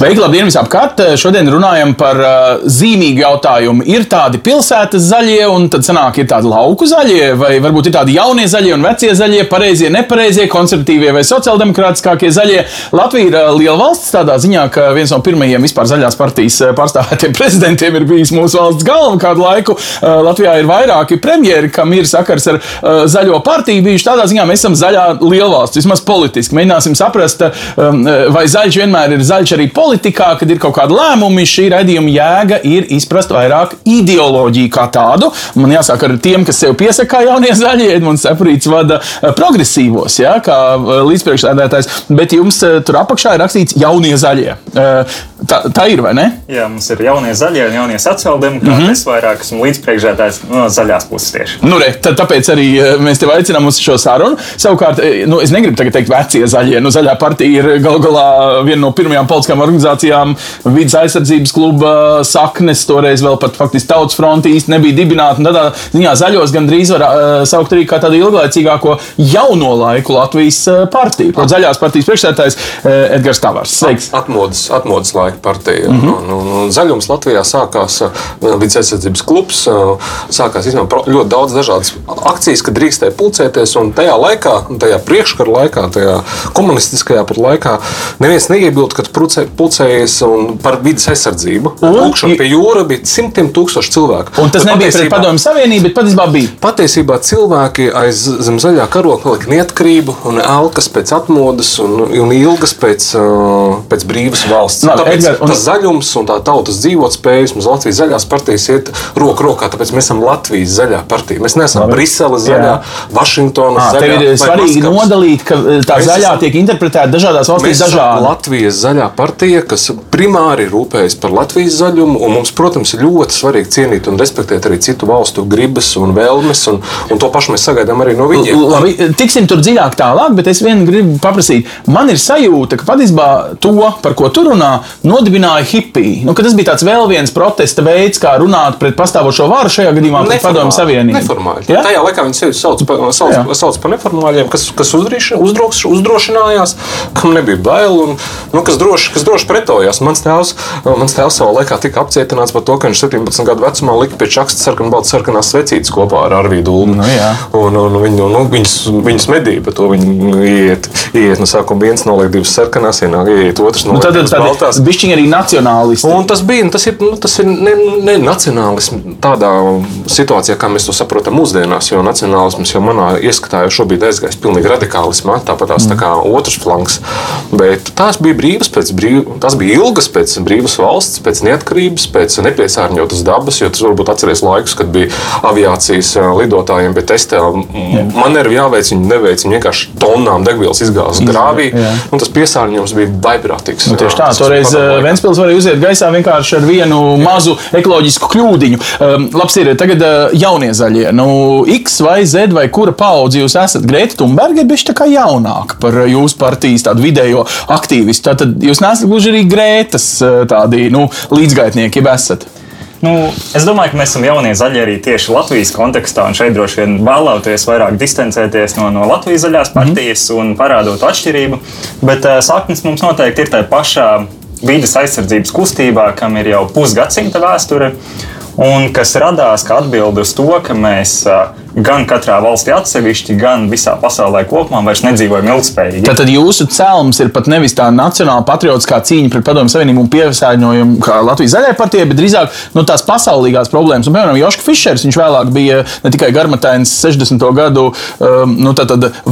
Sveiki, labdien visapkārt! Šodien runājam par uh, zīmīgu jautājumu. Ir tādi pilsētas zaļie, un tad sanāk, ir tādi lauku zaļie, vai varbūt ir tādi jaunie zaļie un vecie zaļie, pareizie, nepareizie, konservatīvie vai sociāldemokrātiskākie zaļie. Latvija ir uh, liela valsts tādā ziņā, ka viens no pirmajiem vispār zaļās partijas pārstāvētiem prezidentiem ir bijis mūsu valsts galva kādu laiku. Uh, Latvijā ir vairāki premjeri, kam ir sakars ar uh, zaļo partiju bijuši. Tādā ziņā mēs esam zaļā lielvalsts, vismaz politiski. Mēģināsim saprast, um, vai zaļš vienmēr ir zaļš arī politikā, kad ir kaut kāda lēmuma, šī raidījuma jēga ir izprast vairāk ideoloģiju kā tādu. Man jāsāk ar tiem, kas sev piesaka kā jaunie zaļie. Edmunds Seprīts vada eh, progresīvos, ja, kā eh, līdzpriekšsēdētājs, bet jums eh, tur apakšā ir rakstīts jaunie zaļie. Tā, tā ir, vai ne? Jā, mums ir jaunie zaļie un jaunie sociāldemokrāti. Mm -hmm. Es vairāk esmu līdzpriekšsēdētājs no zaļās puses tieši. Nu, re, tā, tāpēc arī mēs tevi aicinām uz šo sarunu. Savukārt, nu, es negribu teikt, vecie zaļie. Nu, zaļā partija ir gal galā viena no pirmajām politiskām organizācijām vidas aizsardzības kluba saknes, toreiz vēl pat faktiski tautas fronte īsti nebija dibināta. Tādā ziņā zaļos gandrīz var uh, saukt arī kā tādu ilglaicīgāko jauno laiku Latvijas partiju. Protams, zaļās partijas priekšsētājs uh, Edgars Tavars. Sveiks! Atmodas, atmodas laika partija. Mm -hmm. un, un, un zaļums Latvijā sākās vidas aizsardzības klubs, sākās izmantot ļoti daudz dažādas akcijas, kad drīkstēja pulcēties. Un tajā laikā, tajā priekškara laikā, tajā komunistiskajā pat laikā, neviens neiebilda, ka pulcējies par vidas aizsardzību. Lūkšana pie jūra bija simtiem tūkstoši cilvēku. Un tas bet nebija pret padomju savienību, bet patiesībā bija. Patiesībā cilvēki aiz zem zaļā karoga lika neatkarību un elkas pēc atmodas un, un ilgas pēc, pēc brīvas valsts. No, tāpēc un... tas zaļums un tā tautas dzīvotspējas mums Latvijas zaļās partijas iet roku rokā, tāpēc mēs esam Latvijas zaļā partija. Mēs neesam Labi. Briseles zaļā, Vašingtonas zaļā. Tev ir svarīgi Maskavas. nodalīt, ka tā mēs zaļā esam, tiek interpretēta dažādās valstīs dažādi. Latvijas zaļā partija, kas primāri rūpējas par Latvijas zaļumu, un mums, protams, ir ļoti svarīgi cienīt un respektēt arī citu valstu gribas un vēlmes, un, un to pašu mēs sagaidām arī no viņiem. Labi, tiksim tur dziļāk tālāk, bet es vien gribu paprasīt. Man ir sajūta, ka patiesībā to, par ko tu runā, nodibināja hipija. Nu, tas bija tāds vēl viens protesta veids, kā runāt pret pastāvošo varu šajā gadījumā, pret padomu savienību. Neformāli. Ja? Tajā laikā viņi sevi sauc par, sauc, sauc par neformāļiem, kas, kas uzdroš, uzdrošinājās, kam nebija bail un nu, kas droši, kas droši pretojās. Mans tēvs, mans tēvs savā laikā tika apcietināts par to, ka viņš 17 gadu vecumā lika pie čakstas sarkanu baltu sarkanās svecītes kopā ar Arvīdu Ulmu. Nu, jā. un, un viņu, nu, viņas, viņas medīja par to. Viņi iet, iet no sākuma viens noliek divas sarkanās, ienāk, iet otrs no nu, divas baltās. Bišķiņi arī nacionālisti. Un tas bija, tas ir, nu, tas ir ne, ne nacionālisms tādā situācijā, kā mēs to saprotam mūsdienās, jo nacionālisms jau manā ieskatā jau šobrīd aizgājis pilnīgi radikālismā, tāpat tās mm. tā kā otrs flanks. Bet tās bija brīvas pēc brīvas, tas bija ilgas pēc brīvas valsts, pēc neatkarības, pēc nepiesārņotas dabas, jo tas varbūt atceries laikus, kad bija aviācijas lidotājiem, bet testē manevri jāveic, viņi neveic, viņi vienkārši tonnām degvielas izgāzes grāvī, jā. un tas piesārņojums bija vaiprātīgs. Nu, tieši tā, toreiz Ventspils varēja uziet gaisā vienkārši ar vienu mazu ekoloģisku kļūdiņu. Um, labs ir, tagad uh, jaunie zaļie, nu, X vai Z vai kura paudze jūs esat? Grēta Thunberga ir bišķi tā kā jaunāka par jūsu partijas tādu vidējo aktīvistu. Tātad jūs neesat gluži arī Grētas eh, tādi nu, līdzgaitnieki, ja esat. Nu, es domāju, ka mēs esam jaunie zaļie arī tieši Latvijas kontekstā. Šeit droši vien vēlēties vairāk distancēties no, no Latvijas zaļās mhm. partijas mm un parādot atšķirību. Bet uh, saknes mums noteikti ir tajā pašā vidas aizsardzības kustībā, kam ir jau pusgadsimta vēsture. Un kas radās kā atbilde uz to, ka mēs uh, gan katrā valstī atsevišķi, gan visā pasaulē kopumā vairs nedzīvojam ilgspējīgi. Tad, tad jūsu cēlums ir pat nevis tā nacionāla patriotiskā cīņa pret padomu savienību un piesārņojumu, kā Latvijas zaļajā partijā, bet drīzāk nu, tās pasaulīgās problēmas. Un, piemēram, Joška Fišers, viņš vēlāk bija ne tikai garmatains 60. gadu um, nu,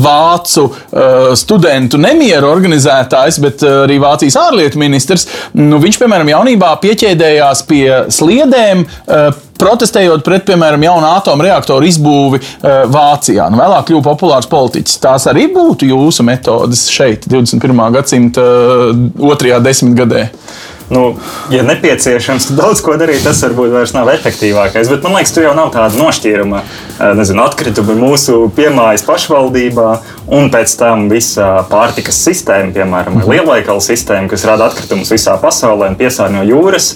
vācu uh, studentu nemieru organizētājs, bet uh, arī Vācijas ārlietu ministrs. Nu, viņš, piemēram, jaunībā pieķēdējās pie sliedēm. Uh, protestējot pret, piemēram, jaunu atomreaktoru izbūvi uh, Vācijā. Nu, vēlāk kļuva populārs politiķis. Tās arī būtu jūsu metodes šeit, 21. gadsimta uh, otrajā desmitgadē. Nu, ja nepieciešams, tad daudz ko darīt, tas varbūt vairs nav efektīvākais. Bet man liekas, tur jau nav tāda nošķīruma. Nezinu, atkritumi mūsu piemājas pašvaldībā un pēc tam visa pārtikas sistēma, piemēram, mhm. lielveikalu sistēma, kas rada atkritumus visā pasaulē un piesārņo jūras.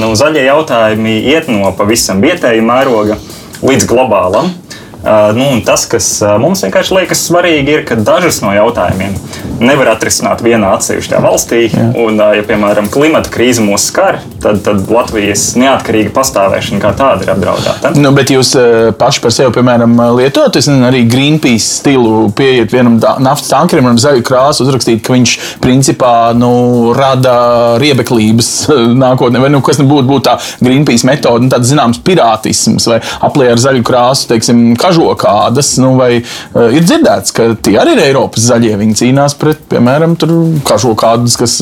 Nu, zaļie jautājumi iet no pavisam vietēja mēroga līdz globālam. Uh, nu, tas, kas uh, mums vienkārši liekas svarīgi, ir, ka dažus no jautājumiem nevar atrisināt vienā atsevišķā valstī. Jā. Un, uh, ja, piemēram, klimata krīze mūs skar, tad, tad Latvijas neatkarīga pastāvēšana kā tāda ir apdraudēta. Nu, bet jūs paši par sevi, piemēram, lietojat arī Greenpeace stilu, pieiet vienam naftas tankerim un zaļu krāsu uzrakstīt, ka viņš principā nu, rada riebeklības nākotnē, vai nu, kas nebūtu būt tā Greenpeace metode, nu, tāds zināms pirātisms vai aplē ar zaļu krāsu, teiksim, kažokādas, nu, vai ir dzirdēts, ka tie arī ir Eiropas zaļie. Viņi cīnās pret, piemēram, kažokādas, kas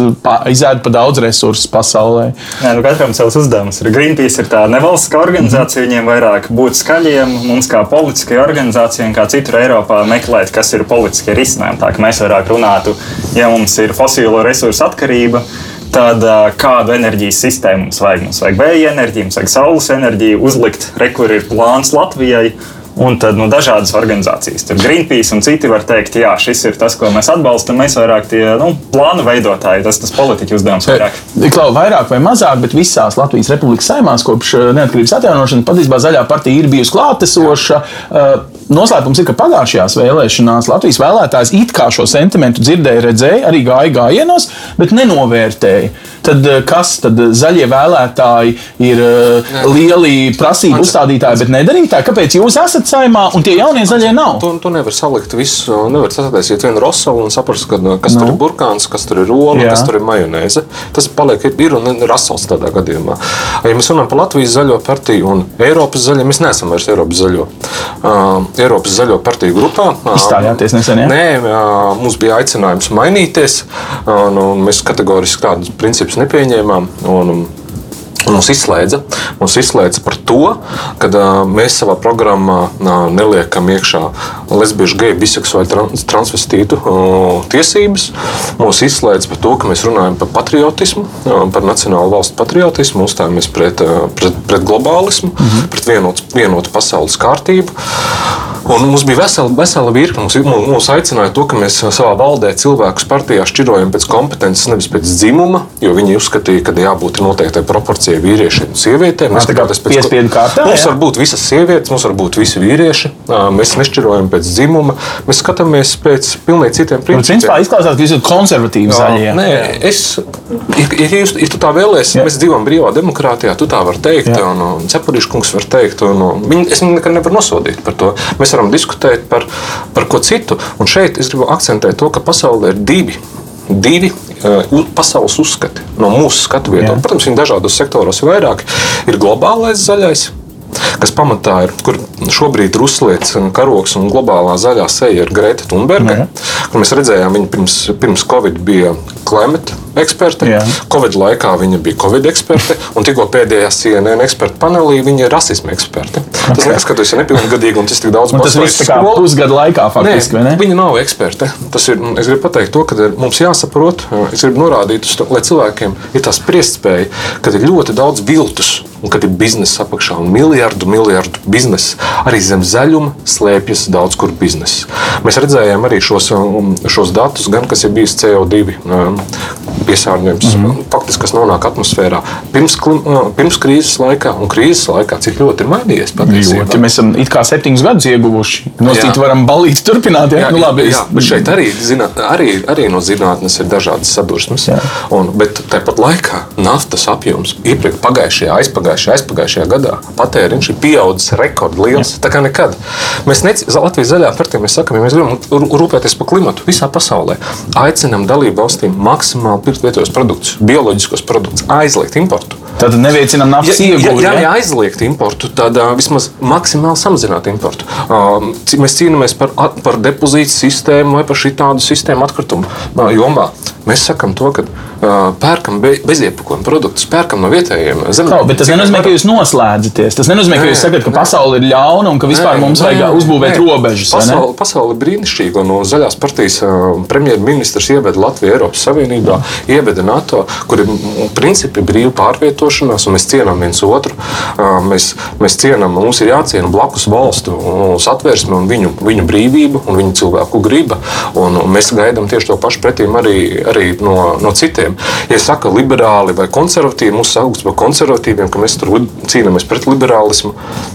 izēd pa daudz resursu pasaulē. Jā, nu katram savs uzdevums ir. Greenpeace ir tā nevalstiskā organizācija, viņiem vairāk būt skaļiem, mums kā politiskai organizācijai kā citur Eiropā meklēt, kas ir politiskie risinājumi. Tā kā mēs vairāk runātu, ja mums ir fosilo resursu atkarība tad kādu enerģijas sistēmu mums vajag. Mums vajag vēja enerģiju, mums vajag saules enerģiju, uzlikt, re, kur ir plāns Latvijai. Un tad nu, dažādas organizācijas, tur Greenpeace un citi var teikt, jā, šis ir tas, ko mēs atbalstam. Mēs vairāk tie nu, plānu veidotāji, tas ir politiķu uzdevums. Vairāk. Klau, vairāk vai mazāk, bet visās Latvijas Republikas saimās kopš eh, neatkarības atjaunošanas patiesībā zaļā partija ir bijusi klātesoša. Eh, noslēpums ir, ka pagājušajās vēlēšanās Latvijas vēlētājs it kā šo sentimentu dzirdēja, redzēja, arī gāja gājienos, bet nenovērtēja. Tad eh, kas tad zaļie vēlētāji ir lieli prasību uzstādītāji, bet nedarītāji? Kāpēc jūs esat saimā, un tie jaunie zaļie nav. Tu, tu nevari salikt visu, nevar sataisīt vienu rosalu un saprast, ka, kas no. tur ir nu. burkāns, kas tur ir ola, kas tur ir majonēze. Tas paliek ir un rasals tādā gadījumā. Ja mēs runājam par Latvijas zaļo partiju un Eiropas zaļo, mēs neesam vairs Eiropas zaļo. Uh, Eiropas zaļo partiju grupā. Izstājāties nesen, ja? Nē, mums bija aicinājums mainīties, uh, un mēs kategoriski tādus principus nepieņēmām. Un, Mums izslēdza, mums izslēdza par to, ka uh, mēs savā programmā uh, neliekam iekšā lesbiešu, geju, biseksuāļu, trans, transvestītu uh, tiesības. Mums izslēdza par to, ka mēs runājam par patriotismu, uh, par nacionālu valstu patriotismu, uzstājamies pret, uh, pret, pret globālismu, mm -hmm. pret vienotu, vienotu pasaules kārtību. Un mums bija vesela, vesela virkne. Mums, mums aicināja to, ka mēs savā valdē cilvēkus partijā šķirojam pēc kompetences, nevis pēc dzimuma, jo viņi uzskatīja, ka jābūt noteiktai proporcijai vīriešiem un sievietēm. Mēs tā pēc piespiedu kārtā. Mums jā. var būt visas sievietes, mums var būt visi vīrieši. Mēs nešķirojam pēc dzimuma, mēs skatāmies pēc pilnīgi citiem principiem. Principā izklausās, ka jūs esat konservatīvi zaļie. Nē, es, ja, ja, ja tu tā vēlēsies, mēs dzīvojam brīvā demokrātijā, tu tā vari teikt, jā. un, un Cepurīša kungs var teikt, un, un viņi, es viņu nekad nevaru nosodīt par to. Mēs varam diskutēt par, par ko citu. Un šeit es gribu akcentēt to, ka pasaulē ir divi. Divi pasaules uzskati no mūsu skatu viedokļa. Protams, viņi dažādos sektoros ir vairāk. Ir globālais zaļais, kas pamatā ir, kur šobrīd ir uzslēgts karoks un globālā zaļā seja ir Greta Thunberga. Mēs redzējām, viņa pirms, pirms Covid bija klimata eksperte. Jā. Covid laikā viņa bija Covid eksperte, un tikko pēdējā CNN eksperta panelī viņa ir rasisma eksperte. Okay. Tas liekas, ka tas ir nepilngadīgi un tas tik daudz tas viss kā pusgadu laikā faktiski. Nē, viņa nav eksperte. Tas ir, es gribu pateikt to, ka mums jāsaprot, es gribu norādīt uz to, lai cilvēkiem ir tā spriestspēja, ka ir ļoti daudz viltus un kad ir biznesa apakšā un miljardu, miljardu biznesa. Arī zem zaļuma slēpjas daudz kur biznesa. Mēs redzējām arī šos, um, šos datus, gan kas ir bijis CO2 um, piesārņojums, mm -hmm. faktiski, kas nonāk atmosfērā pirms, pirms krīzes laikā un krīzes laikā, cik ļoti ir mainījies. Ļoti, mēs esam it kā septiņus gadus ieguvuši. Nostīt varam balīt turpināt. Ja? Jā, nu, labi, jā, bet šeit arī, zināt, arī, arī no zinātnes ir dažādas sadursmes. Un, bet tāpat laikā naftas apjoms iepriekš pagājušajā, aizpagājušajā, aizpagājušajā gadā patēriņš ir pieaudzis rekordliels. Tā kā nekad. Mēs nec, Latvijas zaļā partija mēs sakām, ja mēs gribam rūpēties par klimatu visā pasaulē, aicinām dalību valstīm maksimāli pirkt vietējos produktus, bioloģiskos produktus, aizliegt importu. Tad neveicinām naftas ja, ieguvumu. Ja, ja, ja aizliegt importu, tad uh, vismaz maksimāli samazināt importu. Uh, mēs cīnāmies par, par depozītu sistēmu vai par šādu sistēmu atkritumu uh, jomā. Mēs sakām to, ka uh, pērkam be, beziepakojumu produktus, pērkam no vietējiem Kā, bet tas nenozīmē, ka jūs noslēdzaties. Tas nenozīmē, ka jūs sakat, ka pasaule ir ļauna un ka vispār Nē, mums nē, vajag uzbūvēt nē. robežas. Pasaule, pasaule ir brīnišķīga. No zaļās partijas uh, premjerministrs ieveda Latviju Eiropas Savienībā, ieveda NATO, kur ir principi brīva pārvietošanās, un mēs cienām viens otru. Mēs, mēs cienām, mums ir jāciena blakus valstu satversme un viņu, viņu brīvība un viņu cilvēku griba. Un, un mēs gaidām tieši to pašu pretīm arī, arī no, no citiem. Ja saka liberāli vai konservatīvi, mūs sauc par konservatīviem, ka mēs tur cīnāmies pret liberālismu,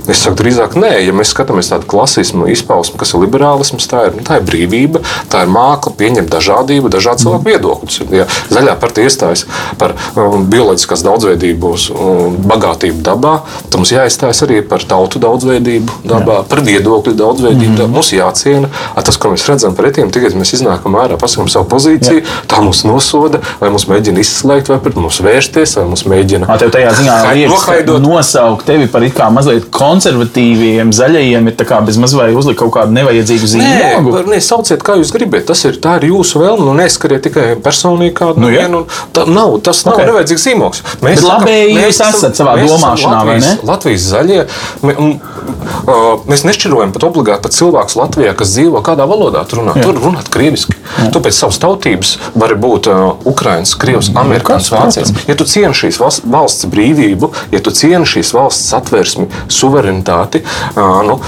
es saku drīzāk nē. Ja mēs skatāmies tādu klasismu izpausmi, kas ir liberālisms, tā ir, nu, tā ir brīvība, tā ir māksla, pieņemt dažādību, dažādu cilvēku viedokļus. Ja zaļā partija iestājas par um, bioloģiskās daudzveidības um, bagātību dabā, tad mums jāiestājas arī par tautu daudzveidību dabā, par viedokļu daudzveidību. dabā. Mums jāciena tas, ko mēs redzam pretī, tikai mēs iznākam ārā, pasakām savu pozīciju, tā mūs nosoda, vai mums mēģina izslēgt, vai pret mums vērsties, vai mums mēģina Tev tajā ziņā liekas, nosaukt tevi par it kā mazliet konservatīviem, zaļajiem, ir tā kā bez maz vai uzlikt kaut kādu nevajadzīgu Nē, zīmogu. var- nē, sauciet, kā jūs gribat. Tas ir, tā ir jūsu vēlme. Nu, neskariet tikai personīgi kādu Nu, jā. vienu. Tā nav, tas nav Ok. okay. nevajadzīgs zīmogs. Mēs Bet labēji mēs jūs esat savā mēs domāšanā, vai Latvijas, ne? Latvijas zaļie. Mē- un, uh, Mēs nešķirojam pat obligāti pat cilvēkus Latvijā, kas dzīvo kādā valodā. Tur runā, tur runāt krieviski. Tu pēc savas tautības vari būt uh, Ukraiņš, Krievs, Amerikānis, Vācijas. Ja tu cieni šīs valsts, brīvību, ja tu cieni šīs valsts satversmi, suverenitāti, uh, nu,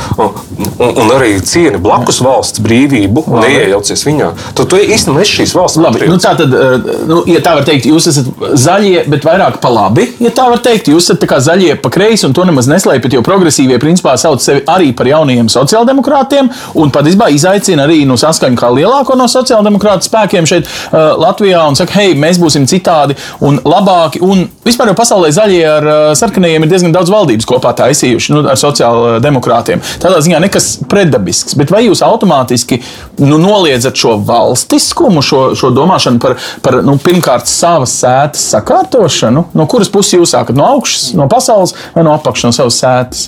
un, un arī cieni blakus valsts brīvību, un neiejaucies viņā, tad tu īstenībā esi šīs valsts Labi, nu tā tad, eh, nu, ja tā var teikt, jūs esat zaļie, bet vairāk pa labi. Ja tā var teikt, jūs esat zaļie pa kreisi, un to nemaz neslēpjat, jo progresīvie principā sauc sevi arī par jaunajiem sociāldemokrātiem, un patiesībā izaicina arī nu, saskaņu kā lielāko no sociāldemokrātu spēkiem šeit uh, Latvijā, un saka, hei, mēs būsim citādi un labāki. Un vispār jau pasaulē zaļie ar uh, sarkanajiem ir diezgan daudz valdības kopā taisījuši nu, ar sociāldemokrātiem. Tādā ziņā nekas pretdabisks, bet vai jūs automātiski nu, noliedzat šo valstiskumu, šo, šo domāšanu par, par nu, pirmkārt savas sētas sakārtošanu? No kuras puses jūs sākat? No augšas, no pasaules vai no apakšas, no savas sētas?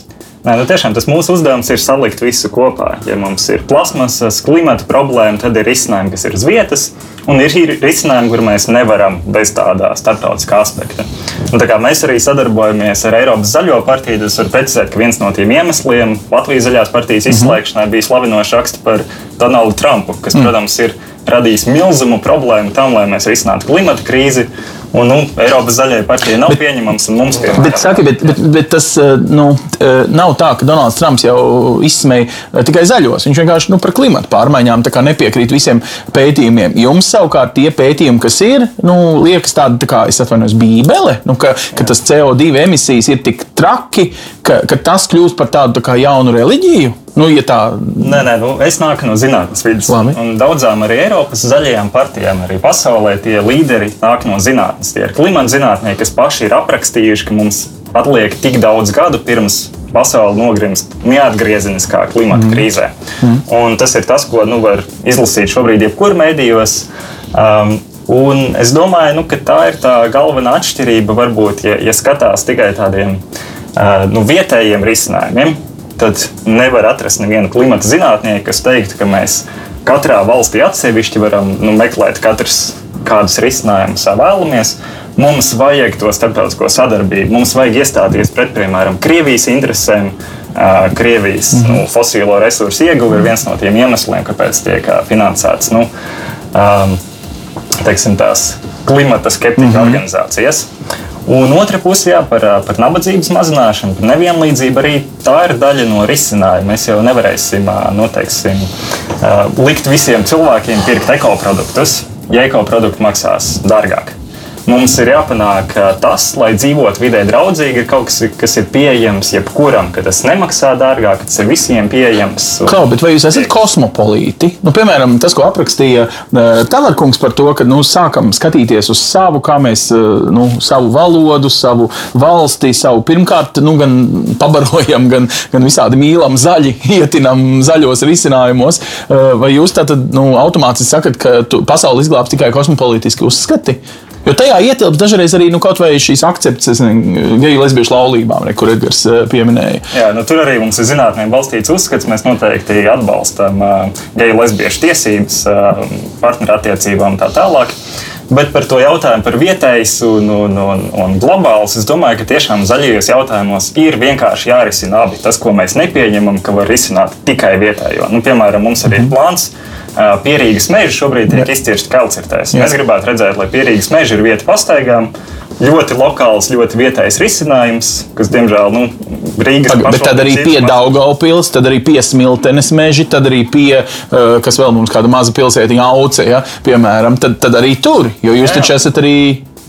Nē, nu tiešām tas mūsu uzdevums ir salikt visu kopā. Ja mums ir plasmasas, klimata problēma, tad ir risinājumi, kas ir uz vietas, un ir risinājumi, kur mēs nevaram bez tāda starptautiskā aspekta. Un, tā kā mēs arī sadarbojamies ar Eiropas Zaļo partiju, tas var precizēt, ka viens no tiem iemesliem Latvijas zaļās partijas izslēgšanai bija slavinošs raksts par Donaldu Trumpu, kas, protams, ir radījis milzumu problēmu tam, lai mēs risinātu klimata krīzi. Un, nu, Eiropas zaļajai partijai nav bet, pieņemams, un mums piemēram, Bet, saki, bet, bet, bet tas eh, nu, eh, nav tā, ka Donalds Trumps jau izsmēja eh, tikai zaļos. Viņš vienkārši nu, par klimatu pārmaiņām nepiekrīt visiem pētījumiem. Jums savukārt tie pētījumi, kas ir, nu, liekas tādi, tā kā es atvainojos, bībele, nu, ka, ka tas CO2 emisijas ir tik traki, ka, ka tas kļūst par tādu tā kā jaunu reliģiju. Nu, ja tā, Nē, nē, nu, es nāku no zinātnīs vidas. Daudzām arī Eiropas zaļajām partijām, arī pasaulē tie līderi nāk no zinātnīs. Tie ir klimata zinātnieki, kas paši ir aprakstījuši, ka mums atliek tik daudz gadu pirms pasaule nogrimst neatgriezeniskā klimata mm. krīzē. Mm. Un tas ir tas, ko nu, var izlasīt šobrīd jebkur medijos. Um, Un es domāju, nu, ka tā ir tā galvenā atšķirība. Varbūt, ja, ja skatās tikai tādiem uh, nu, vietējiem risinājumiem, tad nevar atrast nevienu klimata zinātnieku, kas teiktu, ka mēs katrā valstī atsevišķi varam nu, meklēt katrs kādus risinājumus vēlamies. Mums vajag to starptautisko sadarbību, mums vajag iestāties pret, piemēram, Krievijas interesēm. Krievijas mm -hmm. nu, fosilo resursu ieguve ir viens no tiem iemesliem, kāpēc tiek finansēts nu, um, teiksim, tās klimata skeptiķu mm -hmm. organizācijas. Un otra puse jā, par, par nabadzības mazināšanu, par nevienlīdzību arī tā ir daļa no risinājuma. Mēs jau nevarēsim nu, teiksim, likt visiem cilvēkiem pirkt ekoproduktus, ja ekoprodukti maksās dārgāk. Mums ir jāpanāk tas, lai dzīvot vidē draudzīgi, ir kaut kas, kas ir pieejams jebkuram, ka tas nemaksā dārgāk, ka tas ir visiem pieejams. Klau, bet vai jūs esat kosmopolīti? Nu, piemēram, tas, ko aprakstīja Tavarkungs par to, ka nu, sākam skatīties uz savu, kā mēs nu, savu valodu, savu valsti, savu pirmkārt nu, gan pabarojam, gan, gan visādi mīlam zaļi, ietinam zaļos risinājumos. Vai jūs tātad nu, automātiski sakat, ka pasauli izglābs tikai kosmopolitiski uzskati? Jo tajā ietilpst dažreiz arī nu, kaut vai šīs akcepts geju lesbiešu laulībām, ne, kur Edgars uh, pieminēja. Jā, nu, tur arī mums ir zinātnē balstīts uzskats. Mēs noteikti atbalstam uh, geju lesbiešu tiesības, uh, partnerattiecībām un tā tālāk. Bet par to jautājumu par vietējais un, un, un, un globāls, es domāju, ka tiešām zaļajos jautājumos ir vienkārši jārisina abi. Tas, ko mēs nepieņemam, ka var risināt tikai vietējo. Nu, piemēram, mums arī ir plāns. ā, Pierīgas meži šobrīd tiek izcirsti kalcirtēs. Mēs gribētu redzēt, lai pierīgas meži ir vieta pastaigām. Ļoti lokāls, ļoti vietējs risinājums, kas, diemžēl, nu, Rīgas Pag- Bet tad arī pie Daugaupils, tad arī pie Smiltenes meži, tad arī pie, kas vēl mums kāda maza pilsētiņa auce, ja, piemēram, tad, tad arī tur, jo jūs Jā, jā. taču esat arī,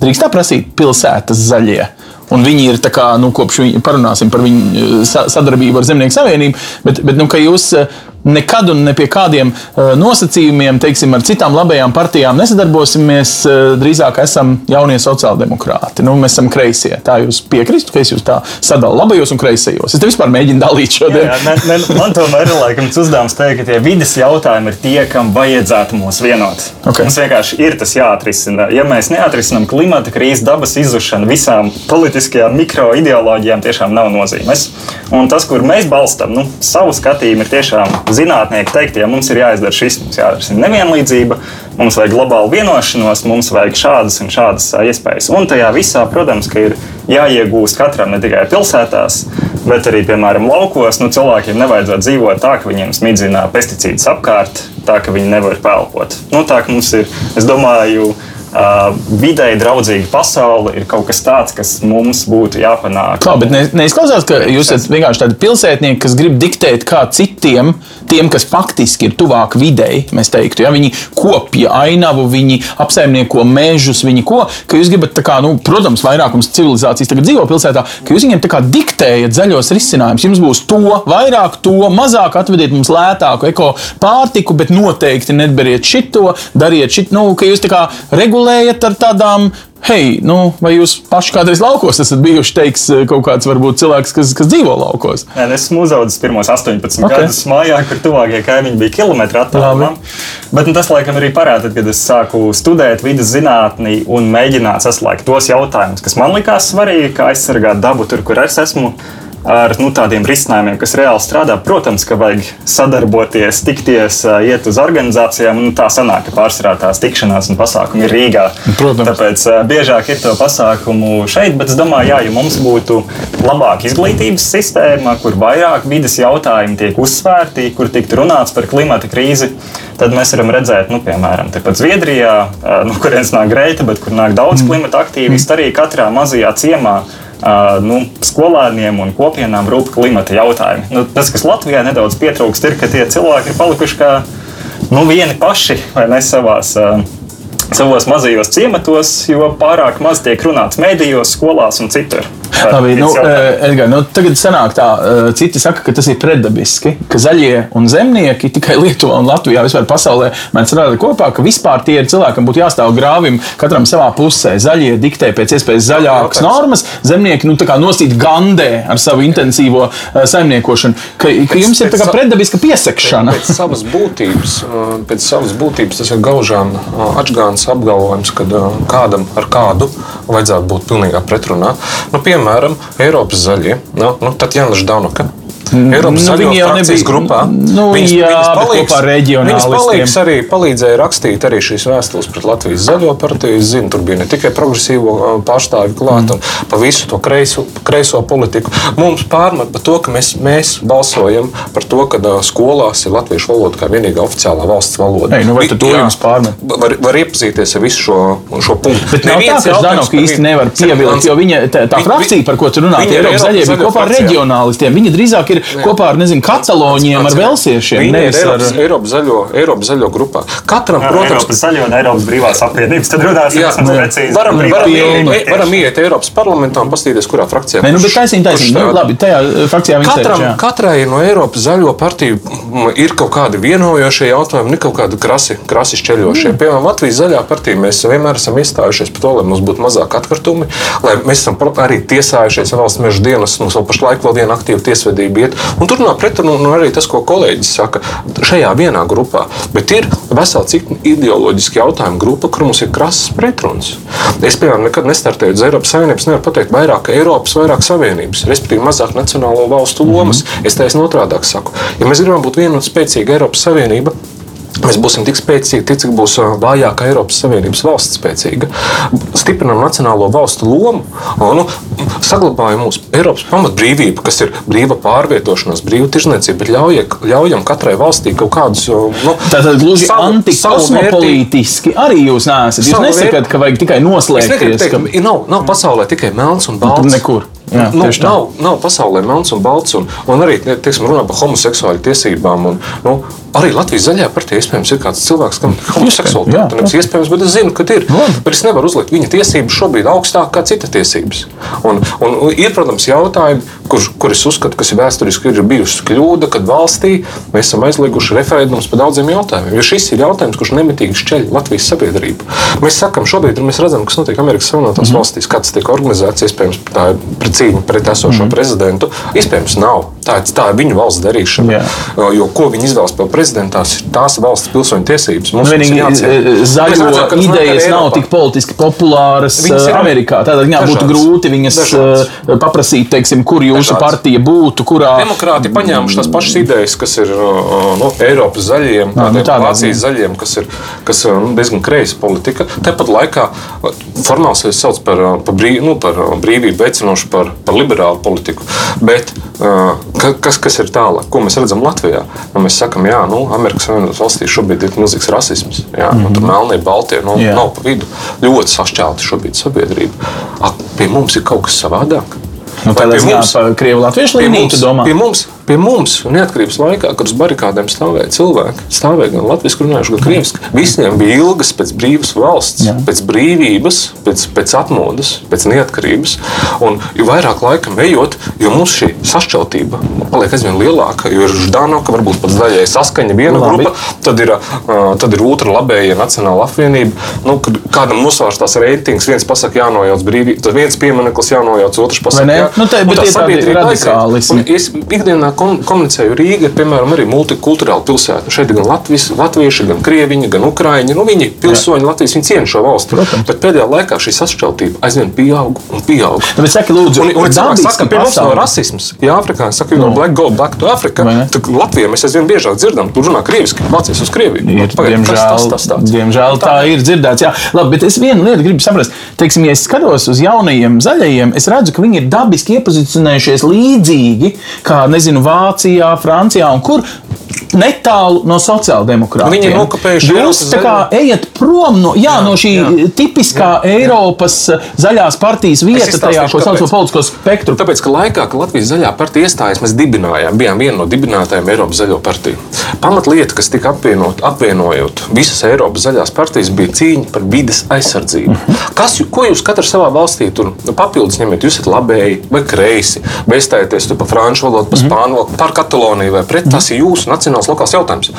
drīkst tā prasīt, pilsētas zaļie. Un viņi ir tā kā, nu, kopš viņi parunāsim par viņu sa- sadarbību ar Zemnieku savienību, bet, bet nu, ka jūs nekad un ne pie kādiem uh, nosacījumiem, teiksim, ar citām labajām partijām nesadarbosimies, uh, drīzāk esam jaunie sociāldemokrāti. Nu, mēs esam kreisie. Tā jūs piekristu, ka es jūs tā sadalu labajos un kreisajos. Es te vispār mēģinu dalīt šodien. Jā, jā, ne, ne, man tomēr ir laikam, uzdevums teikt, ka tie vidas jautājumi ir tie, kam vajadzētu mūs vienot. Ok. Mums vienkārši ir tas jāatrisina. Ja mēs neatrisinām klimata krīzi, dabas izzušanu, visām politiskajām mikroideoloģijām tiešām nav nozīmes. Un tas, kur mēs balstām nu, savu skatījumu, ir tiešām zinātnieki teikt, ja mums ir jāizdara šis, mums jāatrisina nevienlīdzība, mums vajag globālu vienošanos, mums vajag šādas un šādas ā, iespējas. Un tajā visā, protams, ir jāiegūst katram ne tikai pilsētās, bet arī, piemēram, laukos. Nu, cilvēkiem nevajadzētu dzīvot tā, ka viņiem smidzina pesticīdus apkārt, tā ka viņi nevar pelpot. Nu, tā ka mums ir, es domāju, Uh, vidēji draudzīga pasaule ir kaut kas tāds, kas mums būtu jāpanāk. Kā, bet ne, neizklausās, ka jūs esat vienkārši tādi pilsētnieki, kas grib diktēt, kā citiem, tiem, kas faktiski ir tuvāk videi, mēs teiktu, ja viņi kopja ainavu, viņi apsaimnieko mežus, viņi ko, ka jūs gribat, kā, nu, protams, vairākums civilizācijas tagad dzīvo pilsētā, ka jūs viņiem tā kā diktējat zaļos risinājumus. Jums būs to, vairāk to, mazāk atvediet mums lētāku eko pārtiku, bet noteikti nedariet šito, dariet šito, nu, ka jūs tā kā regulējat ar tādām. Hei, nu, vai jūs paši kādreiz laukos esat bijuši, teiks, kaut kāds varbūt cilvēks, kas, kas dzīvo laukos? Nē, es esmu uzaugusi pirmos 18 Ok. okay. gadus mājā, kur tuvākie kaimiņi bija kilometri attālumā. Bet nu, tas, laikam, arī parāda, tad, kad es sāku studēt vidas zinātnī un mēģināt saslēgt tos jautājumus, kas man likās svarīgi, kā aizsargāt dabu tur, kur es esmu. Ar nu, tādiem risinājumiem, kas reāli strādā. Protams, ka vajag sadarboties, tikties, iet uz organizācijām. Nu, tā sanāk, ka pārsvarā tās tikšanās un pasākumi ir Rīgā. Protams. Tāpēc biežāk ir to pasākumu šeit, bet es domāju, jā, ja mums būtu labāka izglītības sistēma, kur vairāk vidas jautājumi tiek uzsvērti, kur tiktu runāts par klimata krīzi, tad mēs varam redzēt, nu, piemēram, tepat Zviedrijā, no kurienes nāk Greita, bet kur nāk daudz klimata aktīvistu, arī katrā mazajā ciemā. Nu, skolēniem un kopienām rūp klimata jautājumi. Nu, tas, kas Latvijā nedaudz pietrūkst, ir, ka tie cilvēki ir palikuši kā nu, vieni paši vai ne savās. Savos mazajos ciematos, jo pārāk maz tiek runāts medijos, skolās un citur. Par Labi, nu, eh, Edgar, nu, tagad sanāk tā, eh, citi saka, ka tas ir pretdabiski, ka zaļie un zemnieki tikai Lietuvā un Latvijā vispār pasaulē mēdz strādāt kopā, ka vispār tie ir cilvēkam būtu jāstāv grāvim katram savā pusē. Zaļie diktē pēc iespējas zaļākas normas, zemnieki nu, tā kā nostīt gandē ar savu intensīvo eh, saimniekošanu. Ka, ka jums ir tā kā pēc- pretdabiska piesekšana. Pēc savas būtības, pēc savas būtības tas ir gaužām atgādājums apgalvojums, ka kādam ar kādu vajadzētu būt pilnīgā pretrunā. Nu, piemēram, Eiropas zaļie, nu, nu, Tatjana Ždanoka. Eiropas Nu, viņi jau nebija- grupā. nu, jā, bet kopā ar Viņas reģionālistiem. palīgs arī palīdzēja rakstīt arī šīs vēstules pret Latvijas zaļo partiju. Es zinu, tur bija ne tikai progresīvo uh, pārstāvju klāt, Mm. un pa visu to kreiso, kreiso politiku. Mums pārmet par to, ka mēs, mēs balsojam par to, ka uh, skolās ir latviešu valoda kā vienīgā oficiālā valsts valoda. Ei, nu vai tad to jums pārmet? Var, var iepazīties ar visu šo, šo punktu. Bet nav tā, ka Ždanoka īsti nevar pievilkt, jo viņa tā, tā frakcija, par ko tu runā, viņa tie ir zaļie, bija kopā ar reģionālistiem. Viņi drīzāk ir kopā ar, nezinu, kataloniem, ar velsiešiem. Viņa ir nevis ar- Eiropas, Eiropas, zaļo, Eiropas zaļo grupā. Katram, Jā, protams, Eiropas zaļo un Eiropas brīvās apvienības. Tad runāsim Jā, nu, precīzi. varam, varam, iet, tieši. varam iet Eiropas parlamentā un paskatīties, kurā frakcijā. Nē, nu, bet taisnība, taisnība. Nu, labi, tajā uh, frakcijā viņi Katram, jā. katrai no Eiropas zaļo partiju ir kaut kādi vienojošie jautājumi, ir kaut kādi krasi, krasi šķeļošie. Mm. Piemēram, Latvijas zaļā partija mēs vienmēr esam iestājušies par to, lai mums būtu mazāk atkritumu, lai mēs esam arī tiesājušies valsts meža dienas, mums vēl pašlaik vēl viena aktīva tiesvedība iet. Un tur nav pretrunu un arī tas, ko kolēģis saka, šajā vienā grupā. Bet ir vesela cita ideoloģiska jautājuma grupa, kur mums ir krasas pretruns. Es, piemēram, nekad nestartēju uz Eiropas Savienības, nevaru pateikt vairāk Eiropas, vairāk Savienības, respektīvi mazāk nacionālo valstu lomas. Mm -hmm. Es taisnu otrādi saku. Ja mēs gribam būt viena un spēcīga Eiropas Savienība, Mēs būsim tik spēcīgi, tik, cik būs vājāka Eiropas Savienības valsts spēcīga. Stiprinām nacionālo valstu lomu, nu, saglabājam mūsu Eiropas pamatbrīvību, kas ir brīva pārvietošanās, brīva tirzniecība, bet ļaujiet, ļaujam katrai valstī kaut kādus nu, Tātad gluži antikosmopolitiski arī jūs neesat. Jūs nesakāt, ka vajag tikai noslēgties. teikt, Ka... nav, nav pasaulē tikai melns un balts. Nekur. Jā, nu, nav, nav pasaulē melns un balts. Un, un arī teiksim, runā par homoseksuāļu tiesībām. Un, nu, arī Latvijas zaļajā partijā iespējams ir kāds cilvēks, kam ir homoseksualitāte. Nevis Iespējams, bet es zinu, ka ir. Labi. Bet es nevaru uzlikt viņa tiesības šobrīd augstāk kā cita tiesības. Un, un, un ir, protams, jautājumi, kur, kur es uzskatu, kas ir vēsturiski ir bijusi kļūda, kad valstī mēs esam aizlieguši referendumus par daudziem jautājumiem. Jo šis ir jautājums, kurš nemitīgi šķeļ Latvijas sabiedrību. Mēs sakām, šobrīd mēs redzam, kas notiek Amerikas Savienotās mm -hmm. valstīs, kā tas tiek organizēts. Iespējams, tā ir pret cīņu pret esošo mm -hmm. prezidentu. Iespējams, nav. Tā, tā ir viņu valsts darīšana. Jā. Jo ko viņi izvēlas par prezidentu, tās ir tās valsts pilsoņu tiesības. Mums tas ir jāciena. e, redzam, ka idejas nav Eiropā. tik politiski populāras eh, Amerikā. Tādā ziņā būtu grūti viņas Dažādas. paprasīt, teiksim, kur jūsu Dažādas. partija būtu, kurā. Demokrāti paņēmuši tās pašas idejas, kas ir uh, no Eiropas zaļiem, Jā, nu tādā Vācijas zaļiem, kas ir kas, nu, diezgan kreisa politika. Tāpat laikā uh, formāli sevi sauc par, uh, par, brīv, nu, par brīvību veicinošu, par, par liberālu politiku. Bet ka- kas, kas ir tālāk? Ko mēs redzam Latvijā? Nu, mēs sakām, jā, nu, Amerikas Savienotās valstīs šobrīd ir milzīgs rasisms. Jā, mm -hmm. Tur melnie, baltie nu, Jā. nav pa vidu. Ļoti sašķelta šobrīd sabiedrība. Ak, pie mums ir kaut kas savādāk. Nu, Vai tādā pie ziņā mums- pa krievu latviešu Pie līniju, mums, tu domā? pie mums, pie mums neatkarības laikā, kad uz barikādēm stāvēja cilvēki, stāvēja gan latviešu runājuši, gan krieviski. Visiem bija ilgas pēc brīvas valsts, Jā. pēc brīvības, pēc, pēc atmodas, pēc neatkarības. Un jo vairāk laikam ejot, jo mums šī sašķeltība paliek aizvien lielāka. Jo ir Ždanoka, varbūt pat daļai saskaņa viena Labi. grupa, tad ir, tad ir otra labējā Nacionāla apvienība. Nu, kad kādam nosvērstās reitings, viens pasakā, jānojauc brīvība, tad viens piemineklis jānojauc, otrs ne? jā. Nu, tā sabiedrība aiziet. radikālismi. Un Es ikdienā kom, komunicēju Rīgā, piemēram, arī multikulturāla pilsēta. Šeit ir gan Latvijas, latvieši, gan krieviņi, gan ukrāņi. Nu, viņi pilsoņi Latvijas, viņi ciena šo valsti. Protams. Bet pēdējā laikā šī sašķeltība aizvien pieaug un pieaug. Nu, bet saki, lūdzu, Un, un cilvēki saka, ka pie mums nav rasisms. Jā, Afrikā saka, ka no black go back to Africa. Tad Latvijā mēs aizvien biežāk dzirdam, tur runā krieviski, vācies uz Krieviju. Ir, Pagaid, kas diemžēl, tas, tas, tāds? diemžēl tā ir dzirdēts. Jā. Labi, bet es vienu lietu gribu saprast. Teiksim, ja es skatos uz jaunajiem zaļajiem, es redzu, ka viņi ir dabiski iepozicionējušies līdzīgi kā nezinu, Vācijā, Francijā un kur. Netālu no sociāldemokrātiem. Viņi ir nokopējuši Jūs tā kā ejat prom no, jā, jā, no šī jā. tipiskā jā. Eiropas eh, zaļās partijas vieta, tajā, ko sauc par politisko spektru. Tāpēc, ka laikā, kad Latvijas zaļā partija iestājās, mēs dibinājām, bijām viena no dibinātājiem Eiropas zaļo partiju. Pamatlieta, kas tika apvienot, apvienojot visas Eiropas zaļās partijas, bija cīņa par vides aizsardzību. Kas, jū- ko jūs katrs savā valstī tur nu, papildus ņemat? Jūs esat labēji vai kreisi, vai iestājieties par franču valodu, par spāņu valodu, par Kataloniju vai pret. Tas ir jūsu nacionāls lokāls jautājums.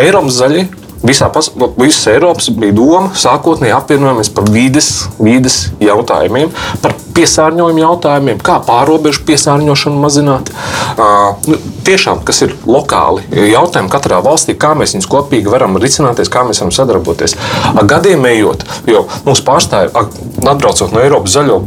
Eiropas zaļie. Visā pas, visas Eiropas bija doma sākotnēji apvienojamies par vides, vides jautājumiem, par piesārņojumu jautājumiem, kā pārobežu piesārņošanu mazināt. Uh, nu, tiešām, kas ir lokāli jautājumi katrā valstī, kā mēs viņus kopīgi varam risināties, kā mēs varam sadarboties. Ar gadiem ejot, jo mūsu pārstāvji, ak, atbraucot no Eiropas zaļo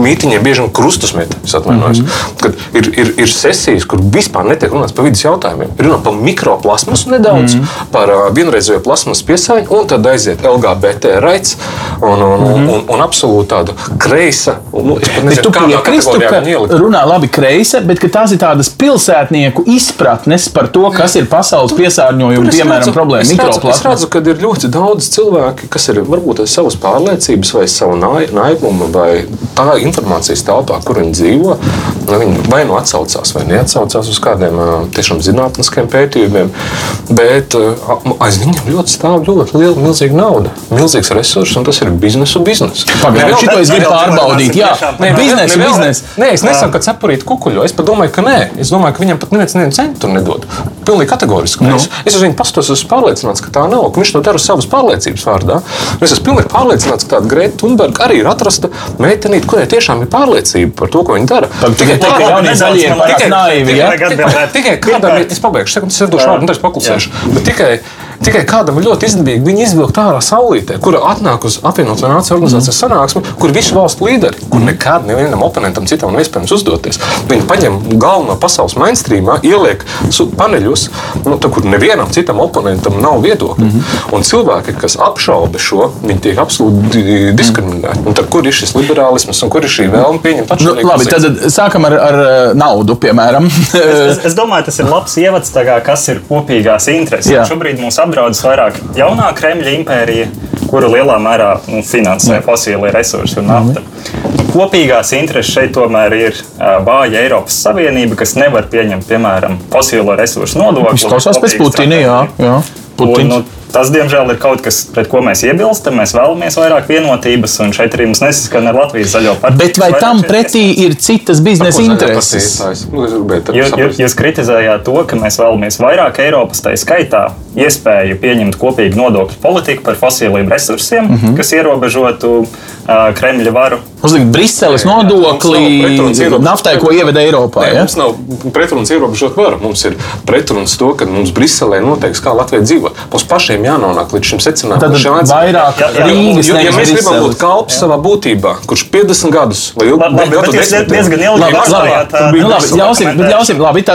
mītīņiem, bieži vien krustus met, atvainojos, mm -hmm. kad ir, ir, ir sesijas, kur vispār netiek runāts par vidas jautājumiem. Ir runā par mikroplasmasu nedaudz, mm -hmm. par uh, vienreizējo plasmasu piesāņu, un tad aiziet LGBT raids un, un, mm -hmm. un, un absolūti tāda kreisa. Un, nu, es pat nezinu, kādā kategorijā ka viņi ielikt. runā labi kreisa, bet tās ir tādas pilsētnieku izpratnes par to, kas ir pasaules piesārņojuma, piemēram, problēma, es redzu- Es redzu, ka ir ļoti daudz cilvēku, kas ir varbūt aiz savas pārliecības, vai savu nai- naivumu, vai tā informācijas telpā, kur viņi dzīvo. nu, Viņi vai nu atsaucās, vai neatsaucās uz kādiem tiešām zinātniskiem pētījumiem, bet ā, aiz viņiem ļoti stāv ļoti liela, milzīga nauda, milzīgs resurss, un tas ir biznesu biznes. Pagaidām, Nevēl- šito es gribu pārbaudīt. Jā, Nē, biznesa, biznesa. Nē, es nesaku, ka cepurīt kukuļu. Es pat domāju, ka nē. Es domāju, ka viņam pat neviens nevienu centu nedod. Pilnīgi kategoriski. Nu. Es, es uz viņu pastos, esmu pārliecināts, ka tā nav. Ka viņš to dara savas pārliecības vārdā. Es esmu pilnīgi pārliecināts, ka tāda Greta Thunberg arī ir atrasta meitenīte, kurai tiešām ir pārliecība par to, ko viņa dara. Tikai tā, ka jaunie zaļie ir pārāk tikai- naivi. Tikai kādam ir, es pabeigšu, sekundes, es došu vārdu, un tad es paklusēšu. Bet tikai, tikai kādam ir ļoti izdevīgi viņi izvilkt ārā saulītē, kura atnāk uz apvienoto nāciju organizācijas sanāksmi, kur visu valstu līderi, kur nekad nevienam oponentam citam nav iespējams uzdoties. Viņi paņem galveno pasaules mainstream mainstreamā ieliek su- paneļus, nu, tā, kur nevienam citam oponentam nav viedokļa. Mm -hmm. Un cilvēki, kas apšauba šo, viņi tiek absolūti diskriminēti. Un tad, kur ir šis liberālisms un kur ir šī vēlme pieņemt Nu, atšķirīgu labi, pozīciju? tad sākam ar, ar eh, naudu, piemēram. Es, es domāju, tas ir labs ievads, tā kā, kas ir kopīgās intereses. Jā. Šobrīd mums apdraud vairāk jaunā Kremļa impērija, kuru lielā mērā nu, finansē fosilie resursi un nafta. Kopīgās intereses šeit tomēr ir vāja Eiropas Savienība, kas nevar pieņemt, piemēram, fosilo resursu nodokli. Izklausās pēc kopīgu Putina, jā. jā. Un, nu, tas, diemžēl, ir kaut kas, pret ko mēs iebilstam. Mēs vēlamies vairāk vienotības, un šeit arī mums nesaskan ar Latvijas zaļo partiju. Bet vai tam pretī ir citas biznesa intereses? Nu, Jūs, jūs, kritizējāt to, ka mēs vēlamies vairāk Eiropas, tā skaitā, iespēju pieņemt kopīgu nodokļu politiku par fosiliem resursiem, mm -hmm. kas ierobežotu uh, Kremļa varu. Uzlikt Briseles nodokli naftai, ko ieveda Eiropā. Nē, Ja? mums nav pretrunas ierobežot varu. Mums ir pretrunas to, ka mums Briselē noteiks, kā Latvija dzīvo. Mums pašiem jānonāk līdz šim secinājumam. Tad šim vairāk Jā, jā, Rīgas, Jo, ja mēs gribam būt kalps savā būtībā, kurš 50 gadus vai diez- diezgan ilgi Labi, atstājāt, labi, uh, nu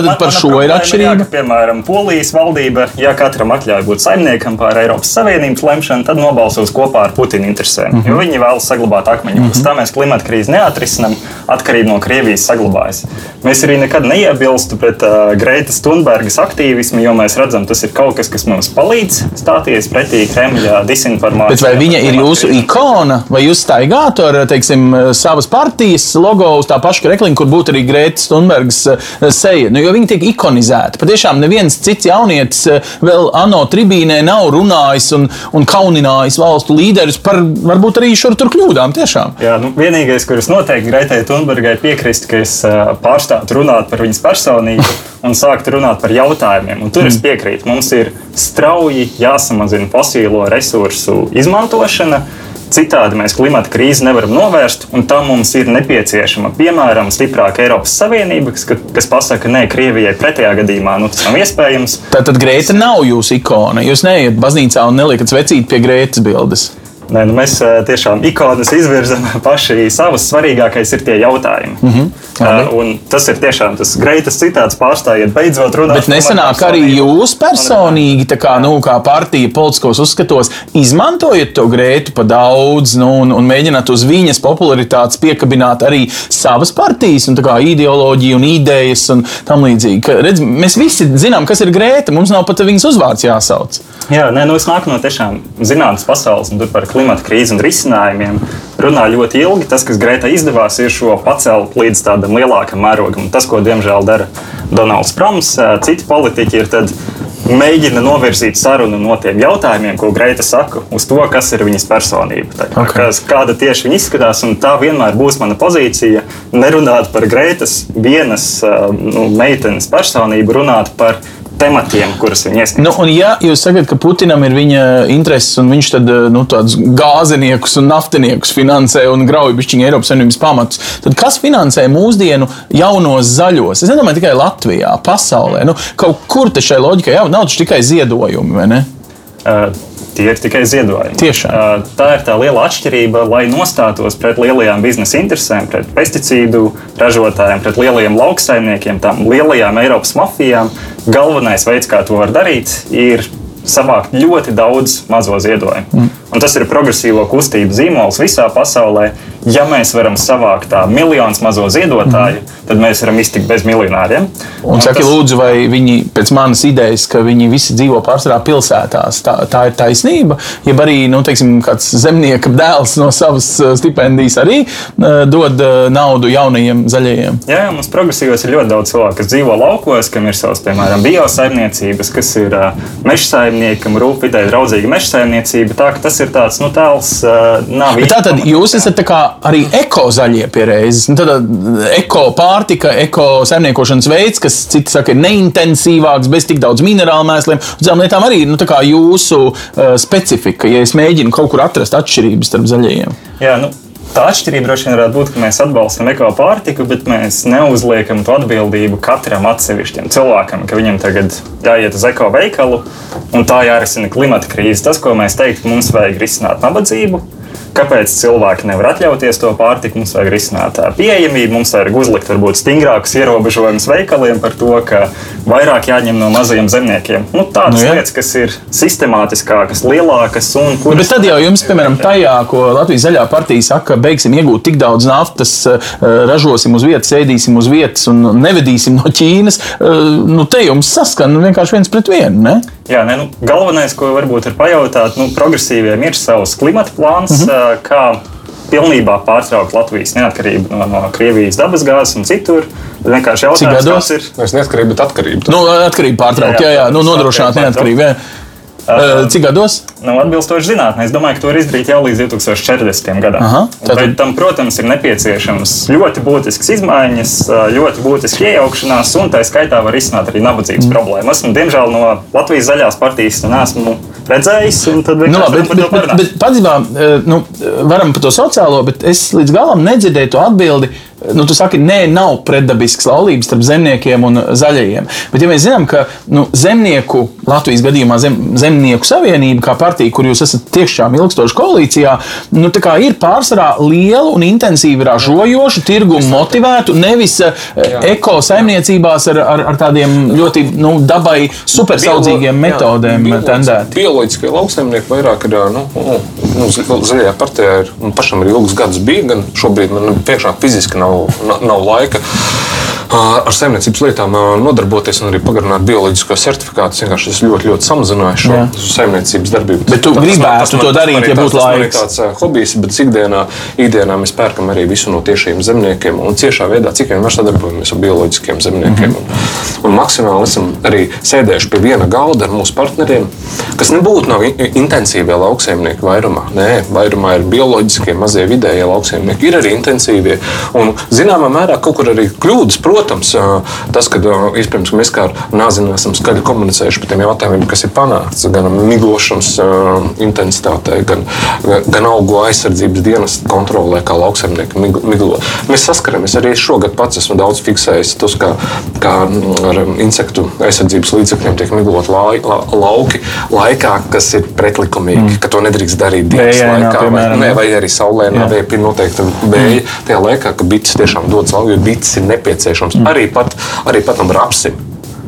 Man- par šo ir atšķirība. Jā, piemēram, Polijas valdība, ja katram atļauj būt saimniekam pār Eiropas Savienības lemšanu, tad nobalsos kopā ar Putina interesēm. Mm -hmm. Jo viņi vēlas saglabāt akmeņus. Mm -hmm. Tā mēs klimata krīzi neatrisinām, atkarība no Krievijas saglabājas. Mēs arī nekad neiebilstu pret uh, Greitas Thunbergas aktīvismu, jo mēs redzam, tas ir kaut kas, kas mums palīdz stāties pretī Kremļa disinformācijai. Bet vai viņa ir jūsu ikona, vai jūs staigātu ar teiksim, savas partijas logo uz tā paša krekliņa, kur būtu arī Grētas Thunbergas eh, seja? Nu, jo viņi tiek ikonizēti. Patiešām neviens cits jaunietis eh, vēl ANO tribīnē nav runājis un, un kauninājis valstu līderus par varbūt arī šur tur kļūdām. Tiešām. Jā, nu, vienīgais, kurus noteikti Greitai Thunbergai piekrist, ka es uh, pārstātu runāt par viņas personību un sāktu runāt par jautājumiem. Un tur es piekrītu. Mums ir strauji jāsamazina fosīlo resursu izmantošana. Citādi mēs klimata krīzi nevaram novērst, un tam mums ir nepieciešama, piemēram, stiprāka Eiropas Savienība, kas, kas pasaka, ka nē, Krievijai pretējā gadījumā nu, tas nav iespējams. Tātad Grēta nav jūsu ikona. Jūs neiet baznīcā un neliekat vecīt pie Grētas bildes. Nē, nu mēs eh, tiešām ikonas izvirzām paši savus. Svarīgākais ir tie jautājumi. Mm. -hmm. Tas ir tiešām tas greitas citāts pārstājiet, beidzot runāt. Bet nesenāk arī jūs personīgi, tā kā, nu, kā partija politiskos uzskatos, izmantojat to grētu pa daudz nu, un, un mēģināt uz viņas popularitātes piekabināt arī savas partijas un kā ideoloģiju un idejas un tam līdzīgi. Ka, redz, mēs visi zinām, kas ir grēta, mums nav pat viņas uzvārds jāsauc. Jā, nē, nu es nāku no tiešām zinātnīs pasaules, un tur par klimata krīzi un risinājumiem runā ļoti ilgi. Tas, kas Grētai izdevās, ir šo pacelt līdz tādam lielākam mērogam. Tas, ko diemžēl dara Donalds Trumps, citi politiķi, ir tad mēģina novirzīt sarunu no tiem jautājumiem, ko Greita saka, uz to, kas ir viņas personība. Tā, kā, Ok. kas, kāda tieši viņa izskatās, un tā vienmēr būs mana pozīcija. Nerunāt par Greitas vienas nu, meitenes personību, runāt par tematiem, kurus viņa iesniedz. Nu, un ja jūs sakat, ka Putinam ir viņa intereses, un viņš tad, nu, tādus gāzeniekus un naftiniekus finansē un grauj bišķiņu Eiropas Savienības pamatus, tad kas finansē mūsdienu jaunos zaļos? Es nedomāju tikai Latvijā, pasaulē. Nu, kaut kur te šai loģikai jau nav tikai ziedojumi, vai ne? Uh, Tie ir tikai ziedojumi. Tiešām. Tā ir tā liela atšķirība, lai nostātos pret lielajām biznesa interesēm, pret pesticīdu ražotājiem, pret lielajiem lauksaimniekiem, tām lielajām Eiropas mafijām. Galvenais veids, kā to var darīt, ir savākt ļoti daudz mazo ziedojumu. Mm. Un tas ir progresīvo kustību zīmols visā pasaulē. Ja mēs varam savākt tā miljonus mazo ziedotāju, mm. tad mēs varam iztikt bez miljonāriem. Un saki, lūdzu, vai viņi pēc manas idejas, ka viņi visi dzīvo pārsvarā pilsētās, tā, tā ir taisnība? Ja arī nu, teiksim, kāds zemnieka dēls no savas uh, stipendijas arī uh, dod uh, naudu jaunajiem zaļajiem. Jā, jā, mums progresīvos ir ļoti daudz cilvēku, kas dzīvo laukos, kam ir savas, piemēram, biosaimniecības, kas ir uh, meža saimnieki, kam rūp vidē draudzīga meža saimniecība. Tā tas ir tāds nu, tēls, uh, nav Bet Tā tad jūs esat arī ekozaļie pie reizes. Nu, tad eko pārtika, eko saimniekošanas veids, kas citi saka, ir neintensīvāks, bez tik daudz minerālu mēsliem. Tām lietām arī nu, jūsu uh, specifika, ja es mēģinu kaut kur atrast atšķirības starp zaļajiem. Jā, nu, tā atšķirība droši vien varētu būt, ka mēs atbalstam ekopārtiku, bet mēs neuzliekam to atbildību katram atsevišķam cilvēkam, ka viņam tagad jāiet uz eko veikalu un tā jārisina klimata krīze. Tas, ko mēs teiktu, mums vajag risināt nabadzību. Kāpēc cilvēki nevar atļauties to pārtiku? Mums vajag risināt pieejamību, mums vajag uzlikt varbūt stingrākus ierobežojumus veikaliem par to, ka vairāk jāņem no mazajiem zemniekiem. Nu, tādas Nu, jā. lietas, kas ir sistemātiskākas, lielākas un Nu, kuras. Bet tad jau jums, piemēram, tajā, ko Latvijas zaļā partija saka, ka beigsim iegūt tik daudz naftas, eh, ražosim uz vietas, ēdīsim uz vietas un nevedīsim no Ķīnas, eh, nu te jums saskan vienkārši viens pret vienu. Ne? Jā, ne, nu, galvenais, ko varbūt ir pajautāt, nu, progresīviem ir savs klimata plāns, mm -hmm. kā pilnībā pārtraukt Latvijas neatkarību no, no Krievijas dabasgāzes un citur. Tad Vienkārši jautājums, kas ir. Mēs neatkarīgi, bet atkarīgi. Nu, atkarība pārtraukt, jā, Jā, jā, jā, nu, nodrošināt neatkarību. jā. Cik gados? Nu, atbilstoši zinātnē, es domāju, ka to var izdarīt jau līdz 2040. gadam. Aha, tātad- Bet tam, protams, ir nepieciešams ļoti būtisks izmaiņas, ļoti būtiska iejaukšanās, un tā skaitā var risināt arī nabadzības mm. problēmu. Esmu, diemžēl, no Latvijas zaļās partijas to neesmu redzējis. un tad Nu, labi, bet, bet, bet, parunāt. bet patiesībā nu, varam par to sociālo, bet es līdz galam nedzirdēju to atbildi. Nu, tu saki, nē, nav pretdabisks laulības starp zemniekiem un zaļajiem. Bet, ja mēs zinām, ka nu, zemnieku, Latvijas gadījumā zem, zemnieku savienība, kā partija, kur jūs esat tiešām ilgstoši koalīcijā, nu, ir pārsvarā lielu un intensīvi ražojošu, tirgumu motivētu, nevis uh, eko saimniecībās ar, ar, ar tādiem ļoti nu, dabai supersaudzīgiem metodēm tendēti. Bioloģiskie lauksaimnieki vairāk ir. Nu, nu, nu, zaļajā partijā ir nu, pašam ir ilgs gads bijis, gan šobrīd man priekšā fiziski nav, nav, nav laika. Ar saimniecības lietām nodarboties un arī pagarināt bioloģisko certifikātu. Es vienkārši esmu ļoti, ļoti samazinājis šo Jā. saimniecības darbību. Bet tu Tas gribētu tas to tas darīt, arī ja būtu tas man arī laiks. tāds hobijs, bet ikdienā, ikdienā mēs pērkam arī visu no tiešiem zemniekiem un ciešā veidā, cik vien mēs sadarbojamies ar bioloģiskiem zemniekiem. Un, un maksimāli esam arī sēdējuši pie viena galda ar mūsu partneriem, kas nebūtu nav in- intensīvie lauksaimnieki vairumā. Nē, vairumā ir bioloģiskie, mazie vidējie lauksaimnieki, ir arī intensīvie. Un zināmā mērā kaut kur arī kļūdas, protams, ā, tas, ka iespējams ka mēs kā nāzinā esam skaļi komunicējuši par tiem jautājumiem, kas ir panākts gan miglošanas intensitātei, gan, gan augu aizsardzības dienas kontrolē, kā lauksaimnieki mig- miglo. Mēs saskaramies arī šogad pats esmu daudz fiksējis tos, kā, kā ar insektu aizsardzības līdzekļiem tiek miglot lai, la, lauki laikā, kas ir pretlikumīgi, mm. ka to nedrīkst darīt dienas Vējainā, laikā, vai, piemēram, ne, jā. vai arī saulēnā, vai pie noteikta vēja. Tajā laikā, kad bites tiešām dodas laukā, jo bites ir nepieciešams. Mm. Arī pat, arī pat tam rapsim.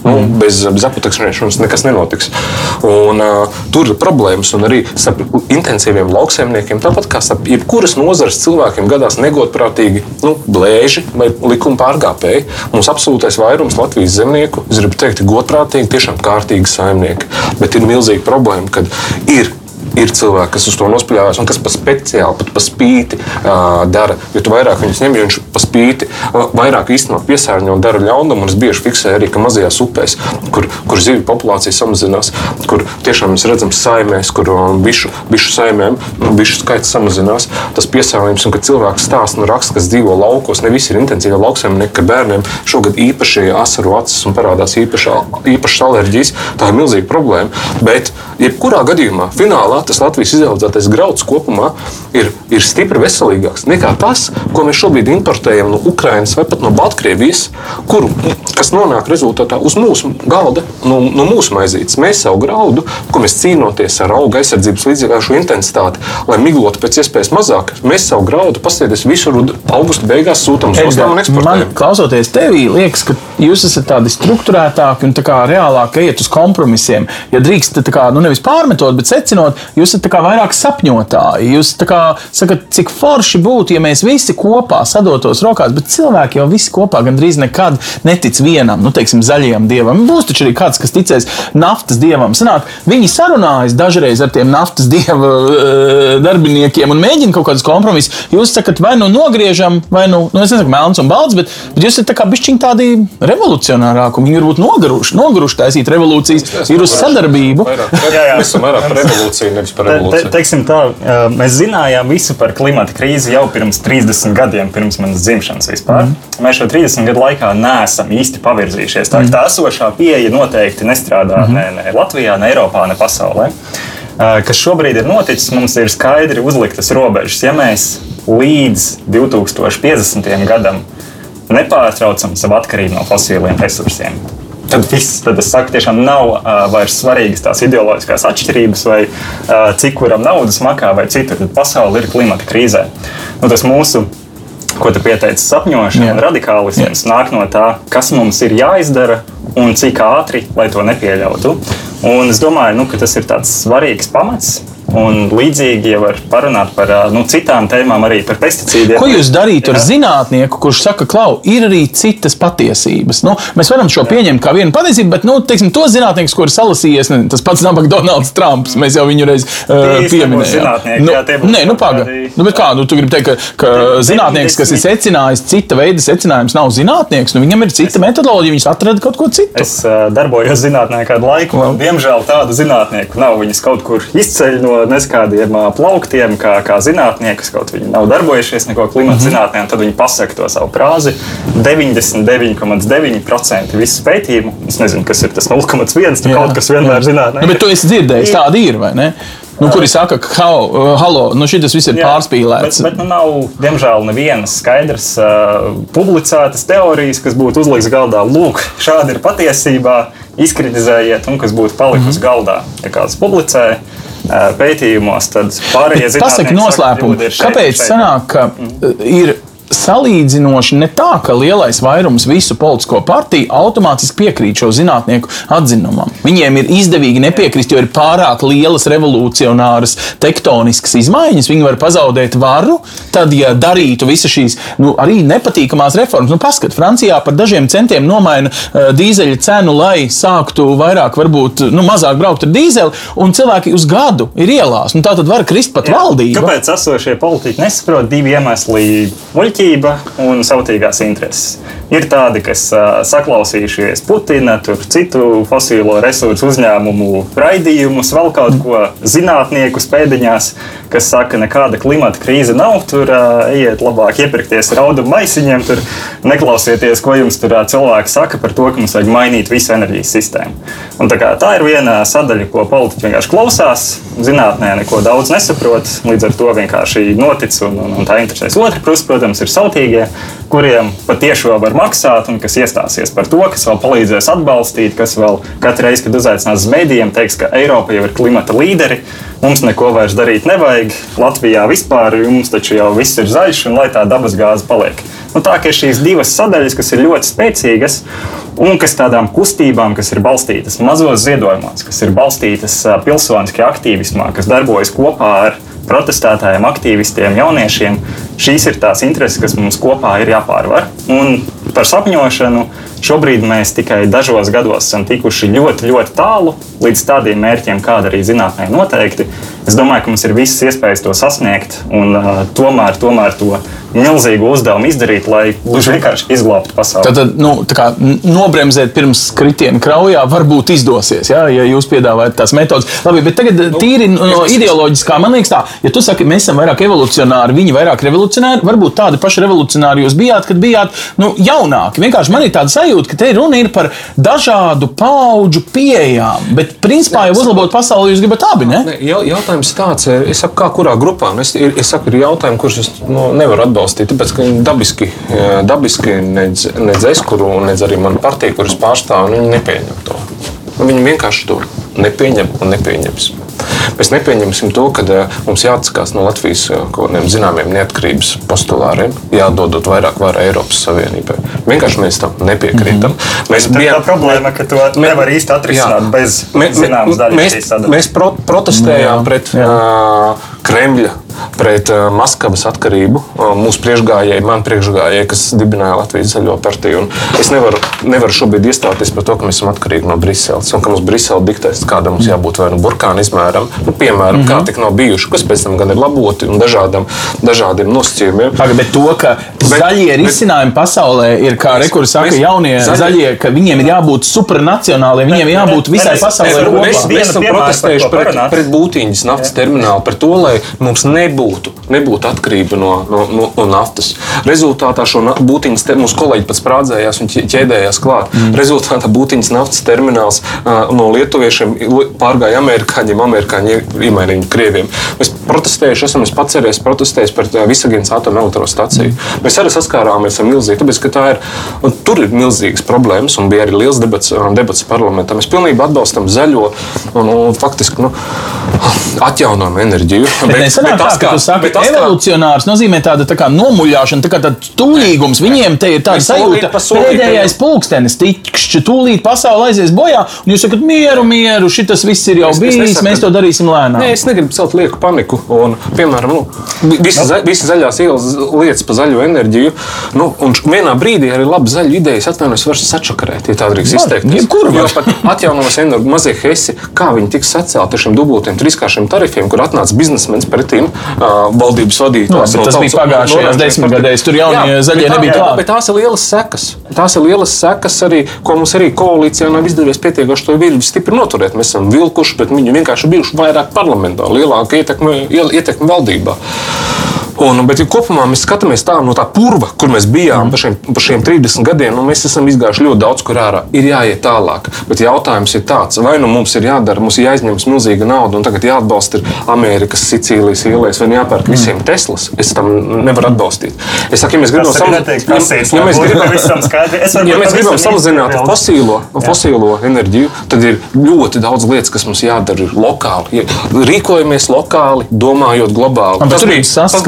Nu, bez bez aputekšņošanas nekas nenotiks. Un, uh, tur ir problēmas arī starp intensīviem lauksaimniekiem, tāpat kā starp jebkuras nozares cilvēkiem, gadās negodprātīgi nu, blēži vai likuma pārkāpēji. Mums absolūtais vairums Latvijas zemnieku, es gribu teikt, godprātīgi, tiešām kārtīgi saimnieki. Bet ir milzīga problēma, kad ir ir cilvēki, kas uz to nospļāvās un kas pa speciāli, pat pa spīti uh, dara. Jo vairāk viņus ņem, jo viņš pa spīti uh, vairāk īstenībā piesārņo un dara ļaunumu. Un es bieži fiksēju arī, ka mazajās upēs, kur, kur zivju populācija samazinās, kur tiešām mēs redzam saimēs, kur uh, bišu, bišu saimēm nu, bišu skaits samazinās, tas piesārņojums un ka cilvēks stāsta un raksta, kas dzīvo laukos, ne visi ir intensīvi lauksaimnieki, ka bērniem šogad īpaši asaru acis un parādās īpašā, īpašas alerģijas. Tā ir milzīga problēma. Bet, jebkurā gadījumā, finālā tas Latvijas izaudzētais grauds kopumā ir, ir stipri veselīgāks nekā tas, ko mēs šobrīd importējam no Ukrainas vai pat no Baltkrievijas, kuru, kas nonāk rezultātā uz mūsu galda, no, no mūsu maizītes. Mēs savu graudu, ko mēs cīnoties ar auga aizsardzības līdzekļu intensitāti, lai miglotu pēc iespējas mazāk, mēs savu graudu pasēdēs visur augusta beigās sūtām uz ostām un Man, eksportējam. klausoties tevī, liekas, ka jūs esat tādi struktūrētāki un tā kā reālāk iet uz kompromisiem. Ja drīkst, tā kā, nu nevis pārmetot, bet secinot, jūs esat vairāk sapņotāji. Jūs kā sakat, cik forši būtu, ja mēs visi kopā sadotos rokās, bet cilvēki jau visi kopā gandrīz nekad netic vienam, nu, teiksim, zaļajam dievam. Būs taču arī kāds, kas ticēs naftas dievam. Sanāk, viņi sarunājas dažreiz ar tiem naftas dieva eh, darbiniekiem un mēģina kaut kādus kompromisus. Jūs sakat, vai nu nogriežam, vai nu, nu es nesaku melns un balts, bet, bet jūs esat tā kā bišķiņi tādi revolucionārāki un viņi varbūt noguruši, noguruši taisīt revolūcijas, ir uz sadarbību. Vairāk, Jā, jā. Mēs esam vairāk par revolūciju, nevis par Te, te, revolūciju. teiksim tā, mēs zinājām visu par klimata krīzi jau pirms 30 gadiem, pirms manas dzimšanas vispār. Mm. Mēs šo 30 gadu laikā neesam īsti pavirzījušies. Tā, mm. tā esošā pieeja noteikti nestrādā mm. ne, ne Latvijā, ne Eiropā, ne pasaulē. Kas šobrīd ir noticis, mums ir skaidri uzliktas robežas. Ja mēs līdz 2050. gadam nepārtraucam savu atkarību no fosiliem resursiem, tad viss, tad es saku, tiešām nav uh, vairs svarīgas tās ideoloģiskās atšķirības, vai uh, cik kuram naudas makā, vai citur. Tad pasaule ir klimata krīzē. Nu, tas mūsu ko tu pieteici, sapņošana, Jā. radikālisms nāk no tā, kas mums ir jāizdara un cik ātri, lai to nepieļautu. Un es domāju, nu, ka tas ir tāds svarīgs pamats. Un līdzīgi jau var parunāt par nu, citām tēmām, arī par pesticīdiem. Ko jūs darītu ar Jā. zinātnieku, kurš saka, klau, ir arī citas patiesības? Nu, mēs varam šo pieņemt kā vienu patiesību, bet nu, teiksim, to zinātnieku, kurš salasījies, ne, tas pats nabaga Donalds Trumps, mēs jau viņu reiz uh, pieminējām. Nu, jā, nē, nu kaut paga. kādi- Nu, kā, nu, tu gribi teikt, ka, ka zinātnieks, kas ir secinājis cita veida secinājums, nav zinātnieks, nu, viņam ir cita metodoloģija, viņš atrada kaut ko citu. Es uh, darbojos zinātnē kādu laiku, un diemžēl tādu zinātnieku nav. Viņas kaut kur izceļ no neskādiem plauktiem, kā, kā zinātniekus, kaut viņi nav darbojušies neko klimata mm -hmm. zinātnē, tad viņi pasaka to savu frāzi. 99,9% visu pētījumu, es nezinu, kas ir tas 0,1, tur kaut kas vienmēr zinātnē. Nu, bet tu esi dzirdējis, Ir. tāda ir, vai ne? Nu, kuri saka, ka, uh, halo, nu, šis viss ir Jā, pārspīlēts. Bet, bet nu, nav, diemžēl, nevienas skaidras uh, publicētas teorijas, kas būtu uzliktas galdā. Lūk, šāda ir patiesībā, izkritizējiet, un kas būtu palikusi mm -hmm. galdā. Ja kāds publicē uh, pētījumos, tad pārējie Pasaki zinātnieki saka, noslēpumu, "Kļūda ir šeit, kāpēc šeit." sanāk, ka mm. ir salīdzinoši ne tā, ka lielais vairums visu politisko partiju automātiski piekrīt šo zinātnieku atzinumam. Viņiem ir izdevīgi nepiekrist, jo ir pārāk lielas revolucionāras tektoniskas izmaiņas. Viņi var pazaudēt varu, tad, ja darītu visas šīs nu, arī nepatīkamās reformas. Nu, paskat, Francijā par dažiem centiem nomaina uh, dīzeļa cenu, lai sāktu vairāk, varbūt nu, mazāk braukt ar dīzeli, un cilvēki uz gadu ir ielās. Nu, tā tad var krist pat Jā. valdība. Kāpēc esošie politiķi nesaprot divi iemesli - muļķība un sautīgās intereses? Ir tādi, kas saklausījušies Putina, citu fosilo resursu uzņēmumu raidījumus, vēl kaut ko zinātnieku pēdiņās, kas saka, nekāda klimata krīze nav. Tur ejiet labāk iepirkties raudu maisiņiem, tur neklausieties, ko jums tur cilvēki saka par to, ka mums vajag mainīt visu enerģijas sistēmu. Un, tā, kā, tā ir viena sadaļa, ko politiķi vienkārši klausās. Zinātnē neko daudz nesaprot, līdz ar to vienkārši notic un, un, un tā interesēs. Otra puse, protams, ir sautīgie, kuriem patiešām var maksāt un kas iestāsies par to, kas vēl palīdzēs atbalstīt, kas vēl katru reizi, kad uzaicinās uz mēdījiem, teiks, ka Eiropa jau ir klimata līderi. Mums neko vairs darīt nevajag. Latvijā vispār mums taču jau viss ir zaļš, un lai tā dabas gāze paliek. Nu, tā ir šīs divas sadaļas, kas ir ļoti spēcīgas, un kas tādām kustībām, kas ir balstītas mazos ziedojumos, kas ir balstītas pilsoniskajā aktīvismā, kas darbojas kopā ar protestētājiem, aktīvistiem, jauniešiem, šīs ir tās intereses, kas mums kopā ir jāpārvar. Un par sapņošanu šobrīd mēs tikai dažos gados esam tikuši ļoti, ļoti tālu līdz tādiem mērķiem, kāda arī zinātnē noteikti. Es domāju, ka mums ir visas iespējas to sasniegt un uh, tomēr, tomēr to milzīgu uzdevumu izdarīt, lai gluži vienkārši izglābtu pasauli. Tad, tad nu, tā kā nobremzēt pirms kritiena kraujā varbūt izdosies, ja, ja jūs piedāvājat tās metodas. Labi, bet tagad nu, tīri no ideoloģiskā, man liekas, tā, ja tu saki, mēs esam vairāk evolucionāri, viņi vairāk revolucionāri, varbūt tādi paši revolucionāri jūs bijāt, kad bijāt nu, jaunāki. Vienkārši man ir tāda sajūta, ka te runa ir par dažādu pauģu pieejām, bet principā jau uzlabot pasauli jūs gribat abi, ne? Ne, jau- Jautājums tāds, eh, es saku, kā kurā grupā. Es, es saku, ir jautājumi, kurus es nu, nevaru atbalstīt, tāpēc ka viņi dabiski, eh, dabiski nedz, nedz es, kuru, nedz arī mana partija, kuras pārstāv, nu, nepieņem to. Nu, Viņi vienkārši to nepieņem un nepieņems. Mēs nepieņemsim to, ka uh, mums jāatsakās no Latvijas uh, kaut kādiem zināmiem neatkarības postulāriem, jādodot vairāk vara Eiropas Savienībai. Vienkārši mēs tam nepiekrītam. Mm -hmm. Mēs ir tā problēma, ka to nevar īsti atrisināt Jā. bez Mē- zināmas daļas mēs, mēs pro, protestējām Jā, pret jā. uh, Kremļa, pret uh, Maskavas atkarību. Uh, mūsu priekšgājēji, man priekšgājēji, kas dibināja Latvijas zaļo partiju. Es nevaru, nevaru šobrīd iestāties par to, ka mēs esam atkarīgi no Briseles un ka mums Brisele diktēs, kādam mums jābūt vai nu burkāna izmēram, nu, piemēram, mm -hmm. kā tik nav bijuši, kas pēc tam gan ir laboti un dažādam, dažādiem nosacījumiem. Pagaid, bet to, ka Bet- zaļie risinājumi pasaulē ir, kā rekursi saka, mēs- jaunie zaļie- zaļie, ka viņiem ir jābūt supranacionāliem, viņiem Bet- jābūt visai pasaulē. Mēs, mēs esam protestējuši pret, pret būtiņas naftas terminālu, par to, lai mums nebūtu, nebūtu atkarība no, no, no, no naftas. Rezultātā šo būtiņas, te, mūsu kolēģi pats sprādzējās un ķē- ķēdējās klāt. Mm. Rezultātā būtiņas naftas termināls uh, no lietuviešiem li- pārgāja amerikāņiem, amerikāņi iemainīja krieviem. Mēs protestējuši, esam es arī protestējis par uh, Visagīnas atomelektrostaciju. Mēs arī saskārāmies ar milzīgu, tāpēc, ka tā ir, un tur ir milzīgas problēmas, un bija arī liels debats, debats parlamentā. Mēs pilnībā atbalstam zaļo un, un faktiski nu, atjaunojumu enerģiju. Bet, bet nesanāk tā, ka tu saki, bet tas, kā- evolucionārs nozīmē tāda tā kā nomuļāšana, tā kā tāds tūlīgums. Viņiem te ir solīt sajūta, solīti pēdējais pulkstenis, tikšķi, tūlīt pasaule aizies bojā, un jūs sakat, mieru, mieru, šitas viss ir jau Es- es bijis, nesaku- mēs to darīsim lēnām. Nē, es negribu celt lieku paniku. Un, piemēram, nu, visi, za, visi zaļās ielas lietas par zaļo enerģiju. Nu, un vienā brīdī arī labi zaļu idejas atvainojas, var sačakarēt, ja tā drīkst jebkuru Jo var. pat atjaunojas enerģija mazie hesi, kā viņi tiks sacēlti ar šiem dubultiem, trīskāršiem tarifiem, kur atnāca biznesmenis pretīm uh, valdības vadītājs. Nu, bet tas bija pagājušajās desmitgadēs, tur jaunie zaļie nebija klāt. Bet tās ir lielas sekas. Tās ir lielas sekas arī, ko mums arī koalīcijā nav izdevies pietiekoši to viļņu stipri noturēt. Mēs esam vilkuši, bet viņi vienkārši bijuši vairāk parlamentā, lielāka ietekme, ietekme valdībā. Un, bet ja kopumā mēs skatāmies tā, no tā purva, kur mēs bijām mm. par, šiem, par šiem 30 gadiem. Nu, mēs esam izgājuši ļoti daudz, kur ārā ir jāiet tālāk. Bet jautājums ir tāds, vai nu mums ir jādara, mums ir jāizņemas milzīga nauda, un tagad jāatbalsta ir Amerikas, Sicīlijas ielais, vai jāpērk visiem mm. Teslas. Es tam nevaru atbalstīt. Es saku, ja mēs gribam Tas prasīts, ja mēs gribam, ja mēs gribam samazināt fosīlo, fosīlo enerģiju, tad ir ļoti daudz lietas, kas mums jādara ir lokāli. Ja rīkojamies lokāli, domājot globāli. Bet tur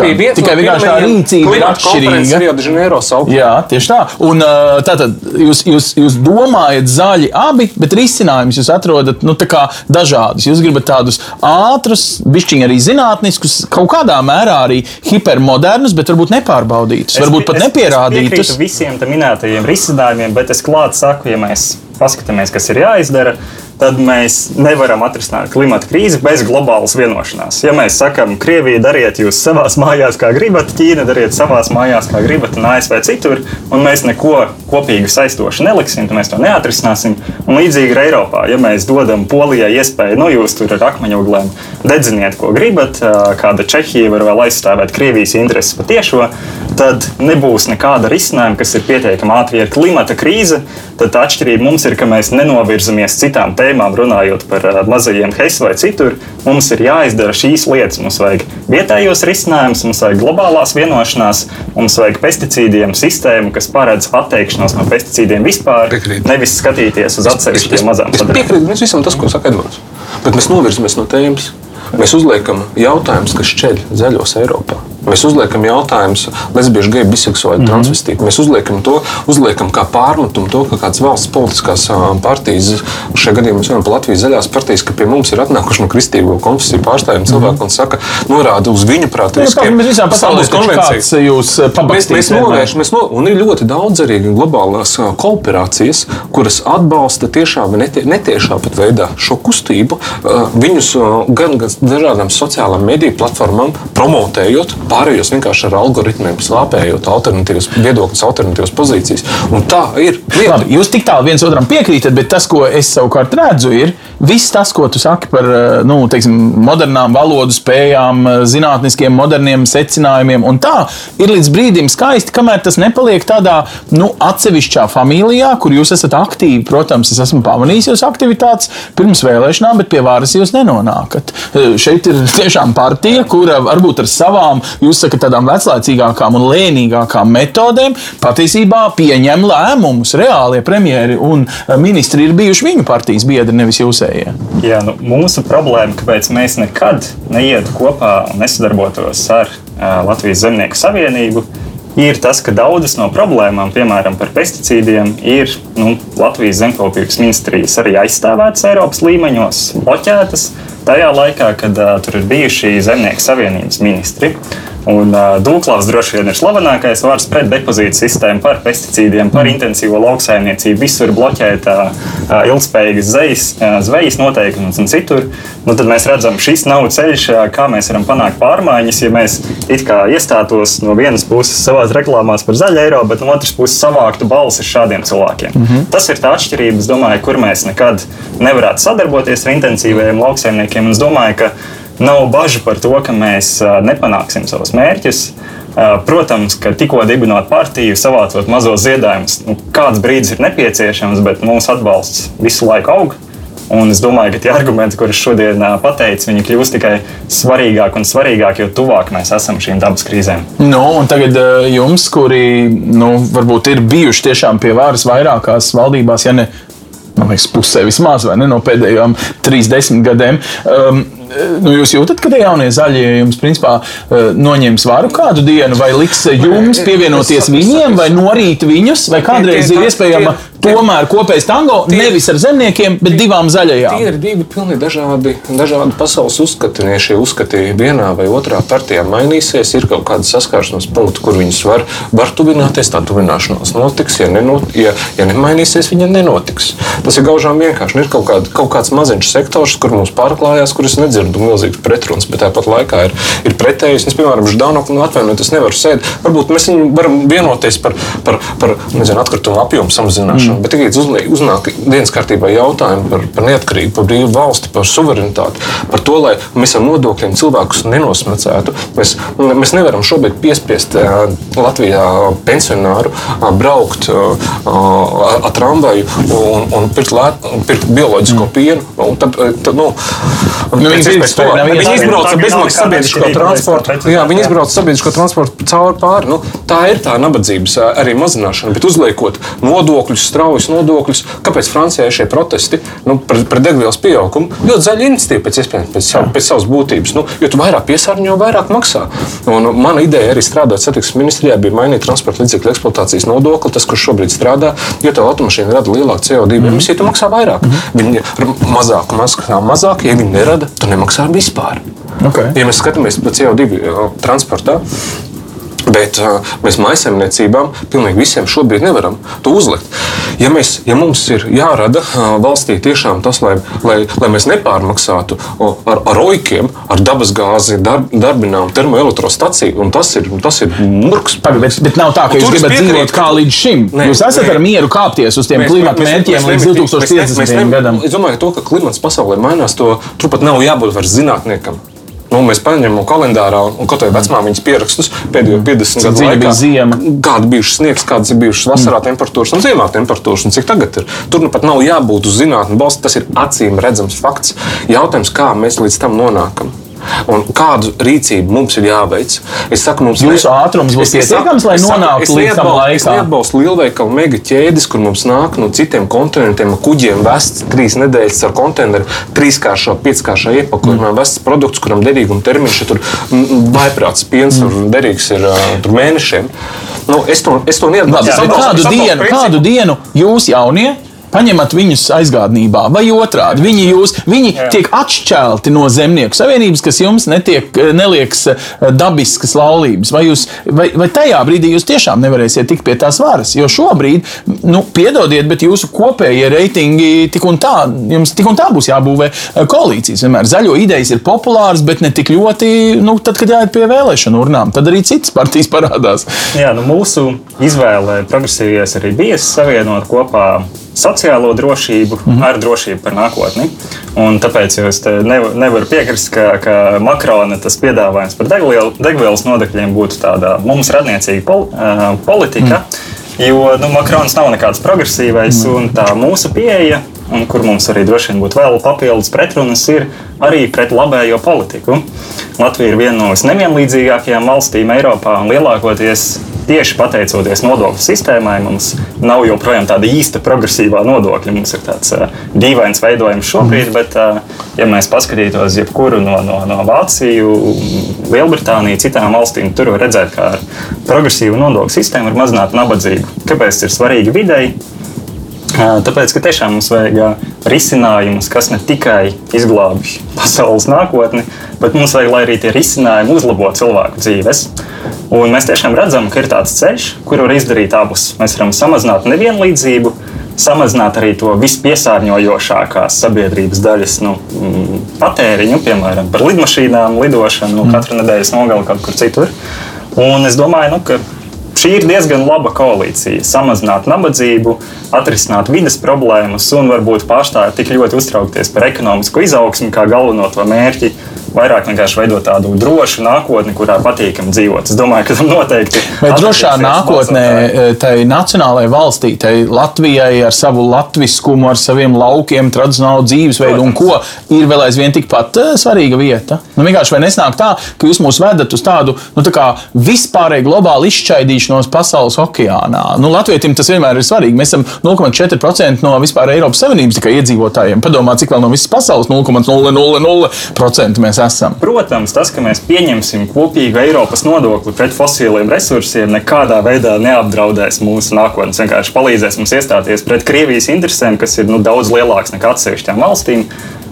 ir saskan. Tikai vienkārši tā rīcība ir atšķirīga. Rio de Janeiro saukumā. Jā, tieši tā. Un uh, tātad jūs, jūs, jūs domājat zaļi abi, bet risinājumus jūs atrodat nu, tā kā dažādus. Jūs gribat tādus ātrus, bišķiņi arī zinātniskus, kaut kādā mērā arī hipermodernus, bet varbūt nepārbaudītus, Es varbūt pat es- nepierādītus. Es piekrītu visiem tam minētajiem risinājumiem, bet es klāt saku, ja mēs paskatāmies, kas ir jāizdara, tad mēs nevaram atrisināt klimata krīzi bez globālas vienošanās. Ja mēs sakām, Krievija dariet jūs savā mājās, kā gribat, Ķīna dariet savā mājās, kā gribat, un ASV citur, un mēs neko kopīgi saistošu neliksim, tad mēs to neatrisināsim. Un līdzīgi ir Eiropā. Ja mēs dodam Polijai iespēju, nu jūs tur ar akmeņoglēm dedziniet, ko gribat, kāda Čehija var vēl aizstāvēt Krievijas intereses patiešo, tad nebūs nekāda risinājuma, kas ir pietiekami ātri. Ja ir klimata krīze, tad tā atšķirība mums ir, ka mēs nenovirzamies citām tēmām, runājot par ā, mazajiem HES vai citur. Mums ir jāizdara šīs lietas. Mums vajag vietējos risinājumus, mums vajag globālās vienošanās, mums vajag pesticīdiem sistēmu, kas paredz atteikšanos no pesticīdiem vispār, Piekrītu. nevis skatīties uz atsevišķiem mazām sadaļām. piekrītu mēs visam tas, ko saka Edmunds. Bet mēs novirzamies no tēmas. Mēs uzliekam jautājumus, kas šķeļ zaļos Eiropā. Mēs uzliekam jautājumus, lesbiešu, geju, biseksuāļu, mm -hmm. transvestītu. Mēs uzliekam to, uzliekam kā pārmetumu to, ka kādas valsts politiskās partijas, šajā gadījumā mēs runājam par Latvijas zaļās partijas, ka pie mums ir atnākuši no kristīgo konfesiju pārstāvjiem cilvēki un saka, norāda uz viņu prātīgiem Mēs visām pasaulē kāds jūs Mēs, pabakstīs. mēs novēršam, no, un ir ļoti daudz arī globālās kooperācijas, kuras atbalsta tiešā vai netie, netiešā pat veidā šo kustību. Viņus gan, gan dažādām sociālām mediju platformām promotējot, pārējos vienkārši ar algoritmiem slāpējot alternatīvas viedokļus, alternatīvas pozīcijas. Un tā ir lieta. Labi, jūs tik tālu viens otram piekrītat, bet tas, ko es savukārt redzu, ir viss tas, ko tu saki par eh, nu, teiksim, modernām valodu spējām, eh, zinātniskiem, moderniem secinājumiem. Un tā ir līdz brīdim skaisti, kamēr tas nepaliek tādā nu, atsevišķā familijā, kur jūs esat aktīvi. Protams, es esmu pamanījis jūsu aktivitātes pirms vēlēšanām, bet pie varas jūs nenonākat. Eh, Šeit ir tiešām partija, kura varbūt ar savām, jūs sakat, tādām veclaicīgākām un lēnīgākām metodēm patiesībā pieņem lēmumus. Reālie premjeri un eh, ministri ir bijuši viņu partijas biedri, nevis jūsējie. Jā, nu, mūsu problēma, kāpēc mēs nekad neietu kopā un nesadarbotos ar uh, Latvijas Zemnieku savienību, ir tas, ka daudzas no problēmām, piemēram, par pesticīdiem, ir nu, Latvijas zemkopības ministrijas arī aizstāvētas Eiropas līmeņos, bloķētas tajā laikā, kad uh, tur ir bijuši Zemnieku savienības ministri. Un uh, Dūklavs droši vien ir slavenākais vārds pret depozītu sistēmu, par pesticīdiem, par intensīvo lauksaimniecību. Visur bloķēta uh, ilgspējīgas zvejas, uh, zvejas noteikumus un citur. Nu, tad mēs redzam, šis nav ceļš, uh, kā mēs varam panākt pārmaiņas. Ja mēs it kā iestātos no vienas puses savā reklāmās par zaļu eiro, bet no otras puses savāktu balsis šādiem cilvēkiem. Mm -hmm. Tas ir tā atšķirība, domāju, kur mēs nekad nevarētu sadarboties ar intensīviem lauksaimniekiem. Es domāju, ka nav bažu par to, ka mēs nepanāksim savus mērķus. Protams, ka tikko dibinot partiju, savācot mazos ziedājumus, nu, kāds brīdis ir nepieciešams, bet mūsu atbalsts visu laiku aug. Un es domāju, ka tie argumenti, kurus šodien pateicu, viņi kļūst tikai svarīgāki un svarīgāki, jo tuvāk mēs esam šīm dabas krīzēm. Nu, un tagad jums, kuri nu, varbūt ir bijuši tiešām pie varas vairākās valdībās, ja ne liekas, pusē vismaz ne, no pēdējām 30 gadiem. Um, nu, jūs jūtat, ka tie jaunie zaļie jums principā noņems varu kādu dienu, vai liks jums pievienoties viņiem, vai norīt viņus, vai kādreiz ir iespējama tomēr kopējs tango nevis ar zemniekiem, bet divām zaļajām. Tie ir divi pilnīgi dažādi, dažādi pasaules uzskati. Ja šie uzskati vienā vai otrā partijā mainīsies, ir kaut kāda saskāršanās punkti, kur viņus var, var tuvināties. Tā tuvināšanās notiks. Ja, nenot, ja, ja nemainīsies, viņa nenotiks. Tas ir gaužām vienkārši. Ir kaut, kād, kaut kāds maziņš sektors, kur mums pārklājās, kur es nedzirdu milzīgas pretrunas, bet tāpat laikā ir, ir pretējs. Es, piemēram, Ždanoku nu, atvainojiet, es nevaru sēdēt. Varbūt mēs varam vienoties par, par, par nezinu, atkritumu apjomu samazināšanu. Mm. Bet tikai uznāk dienas kārtībā jautājumi par, par neatkarību, par brīvu valsti, par suverenitāti, par to, lai mēs ar nodokļiem cilvēkus nenosmacētu. Mēs, mēs nevaram šobrīd piespiest Latvijā pensionāru braukt ar tramvaju un, un pirkt, lēt, pirkt bioloģisko mm. pienu. Un tad, tad, nu, nu, viņi, viņi izbrauc ar bezmaksas sabiedrisko transportu. Jā, viņi izbrauc sabiedrisko transportu cauri pāri. Nu, tā ir tā nabadzības arī mazināšana, bet uzliekot nodokļus, straujas nodokļus. Kāpēc Francijā ir šie protesti nu, par, par degvielas pieaugumu? Ļoti zaļa iniciatīva pēc, pēc, pēc savas būtības. Nu, jo vairāk piesārņo, vairāk maksā. Un mana ideja arī strādāt satiksmes ministrijā bija mainīt transporta līdzekļu eksploatācijas nodokli, tas, kurš šobrīd strādā, jo tā automašīna rada lielāku CO2 mm. emisiju, tu maksā vairāk. Mm. Viņi ar mazāku maksā mazāk, ja viņi nerada, tu nemaksā vispār. Okay. Ja mēs skatāmies pa CO2 transportā, Bet uh, mēs maisaimniecībām pilnīgi visiem šobrīd nevaram to uzlikt. Ja, mēs, ja mums ir jārada uh, valstī tiešām tas, lai, lai, lai mēs nepārmaksātu uh, ar, ar oikiem, ar dabasgāzi, dar, darbinām termoelektrostaciju, un tas ir, tas ir murgs. Pagad, bet, bet nav tā, ka jūs gribat dzīvot kā līdz šim. Ne, jūs esat ne, ar mieru kāpties uz tiem klimata mērķiem līdz 2050. gadam. Es domāju, ka to, ka klimats pasaulē mainās, to turpat nav jābūt vairs zinātniekam. Nu, mēs paņemam kalendārā un kaut kādā vecumā viņas pierakstus pēdējo 50 gadu laikā. Ziema. Kāda bija sniegs, kādas ir bijušas vasarā mm. temperatūras un ziemā temperatūras, un cik tagad ir. Tur nu pat nav jābūt uz zinātnē balsta. Tas ir acīm redzams fakts. Jautājums, kā mēs līdz tam nonākam un kādu rīcību mums ir jāveic. Es saku, mums Jūsu ne... ātrums būs pietiekams, lai nonāktu līdz tam laikam. Es neatbalstu lielveikalu mega ķēdes, kur mums nāk no citiem kontinentiem kuģiem vests trīs nedēļas ar konteineru, trīskāršā, pieckāršā iepakojumā mm. vests produkts, kuram derīguma termiņš ir vaiprāts piens mm. un derīgs ir tur mēnešiem. Nu, es to, es to neatbalstu. Kādu, dienu, kādu dienu jūs jaunie? Paņemat viņus aizgādnībā, vai otrādi. Viņi, jūs, viņi Jā. tiek atšķelti no zemnieku savienības, kas jums netiek, neliekas eh, dabiskas laulības. Vai, jūs, vai, vai tajā brīdī jūs tiešām nevarēsiet tikt pie tās varas? Jo šobrīd, nu, piedodiet, bet jūsu kopējie reitingi tik un tā, jums tik un tā būs jābūvē eh, koalīcijas. Vienmēr zaļo idejas ir populāras, bet ne tik ļoti, nu, tad, kad jāiet pie vēlēšanu urnām, tad arī citas partijas parādās. Jā, nu, mūsu izvēle progresīvies arī bija savienot kopā sociālo drošību mm -hmm. ar drošību par nākotni. Un tāpēc es nevaru piekrist, ka, ka Makrona piedāvājums par degvielas nodokļiem būtu tāda mums radniecīga pol, uh, politika. Mm. Jo nu, Makrons nav nekāds progresīvais, mm. un tā mūsu pieeja, un kur mums arī droši vien būtu vēl papildus pretrunas, ir arī pret labējo politiku. Latvija ir viena no visnevienlīdzīgākajām valstīm Eiropā, un lielākoties tieši pateicoties nodokļu sistēmai, mums nav joprojām tāda īsta progresīvā nodokļa. Mums ir tāds uh, dīvains veidojums šobrīd, mhm. bet, uh, ja mēs paskatītos jebkuru no, no, no Vāciju, Lielbritāniju, citām valstīm, tur var redzēt, ka ar progresīvu nodokļu sistēmu var mazināt nabadzību. Kāpēc tas ir svarīgi videi? Tāpēc, ka tiešām mums vajag risinājumus, kas ne tikai izglābj pasaules nākotni, bet mums vajag, lai arī tie risinājumi uzlabo cilvēku dzīves. Un mēs tiešām redzam, ka ir tāds ceļš, kur var izdarīt abus. Mēs varam samazināt nevienlīdzību, samazināt arī to vispiesārņojošākās sabiedrības daļas nu, mm, patēriņu, piemēram, par lidmašīnām, lidošanu nu, katru nedēļas nogali kaut kur citur. Un es domāju, nu, ka šī ir diezgan laba koalīcija. Samazināt nabadzību, atrisināt vidas problēmas un varbūt pārstāvēt tik ļoti uztraukties par ekonomisko izaugsmu kā galveno to mērķi vairāk vienkārši veidot tādu drošu nākotni, kurā patīkami dzīvot. Es domāju, ka tam noteikti Vai drošā nākotnē eh, tai nacionālajai valstī, tai Latvijai ar savu latviskumu, ar saviem laukiem, tradicionālu dzīvesveidu un ko ir vēl aizvien tikpat eh, svarīga vieta? Nu, vienkārši vai nesnāk tā, ka jūs mūs vedat uz tādu nu, tā vispārēju globālu izšķaidīšanos pasaules okeānā? Nu, Latvijam tas vienmēr ir svarīgi. Mēs esam 0,4% no vispār Eiropas Savienības iedzīvotājiem. Padomā, cik vēl no visas pasaules 0,000% mēs esam. Protams, tas, ka mēs pieņemsim kopīgu Eiropas nodokli pret fosiliem resursiem, nekādā veidā neapdraudēs mūsu nākotnes. Vienkārši palīdzēs mums iestāties pret Krievijas interesēm, kas ir nu, daudz lielākas nekā atsevišķām valstīm.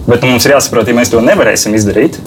Bet nu, mums ir jāsaprot, ja mēs to nevarēsim izdarīt.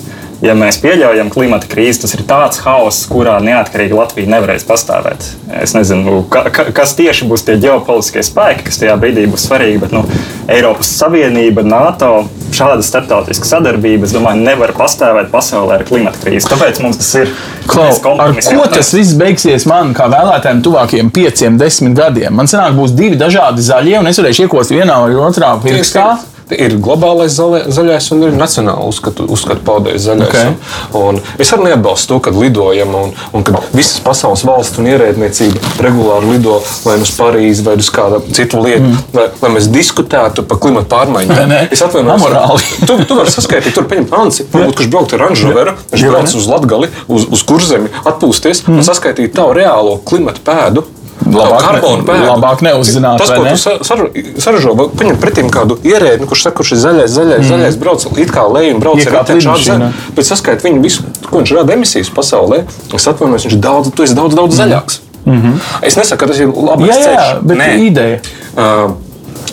Ja mēs pieļaujam klimata krīzi, tas ir tāds haoss, kurā neatkarīga Latvija nevarēs pastāvēt. Es nezinu, ka, ka, kas tieši būs tie ģeopolitiskie spēki, kas tajā brīdī būs svarīgi. Bet nu, Eiropas Savienība, NATO, šāda starptautiska sadarbība, es domāju, nevar pastāvēt pasaulē ar klimata krīzi. Tāpēc mums tas ir. Kompromisiem ko tas viss beigsies man, kā vēlētājiem, tuvākajiem pieciem, desmit gadiem? Man sanāk, būs divi dažādi zaļie, un es varēšu iekost vienā vai otrā pirkstā. Ir globālais zaļa, zaļais un ir nacionāla uzskatu, uzskatu paudējs zaļais. Okay. Un, un es arī neatbalstu to, ka lidojam un, un ka visas pasaules valsts un ierēdniecība regulāri lido vai nu uz Parīzi vai uz kādu citu lietu, mm. lai, lai mēs diskutētu par klimatu pārmaiņām. Es atvainojos. Amorāli. Tu, tu vari saskaitīt, tur pieņemt Ansi, varbūt, kurš braukt ar Ranžoveru, viņš brauc uz Latgali, uz, uz kurzemi, atpūsties mm. un saskaitīt tavu reālo klimatu pēdu. Labāk ne- labāk neuzzināt, Tas, ko ne? tu sa- sar- saražo, paņem pretim kādu ierēdni, kurš saka, kurš ir zaļais, zaļais, mm. zaļais, brauc it kā lejā un brauc ar Iekāp riteņu šādu lidmašīnā. zaļu. Bet saskait viņu visu, ko viņš rada emisijas pasaulē. Es atvainojos, viņš ir daudz, tu esi daudz, daudz zaļāks. Mm -hmm. Es nesaku, ka tas ir labs Jā, jā, ceļš. bet Nē. ideja. Uh,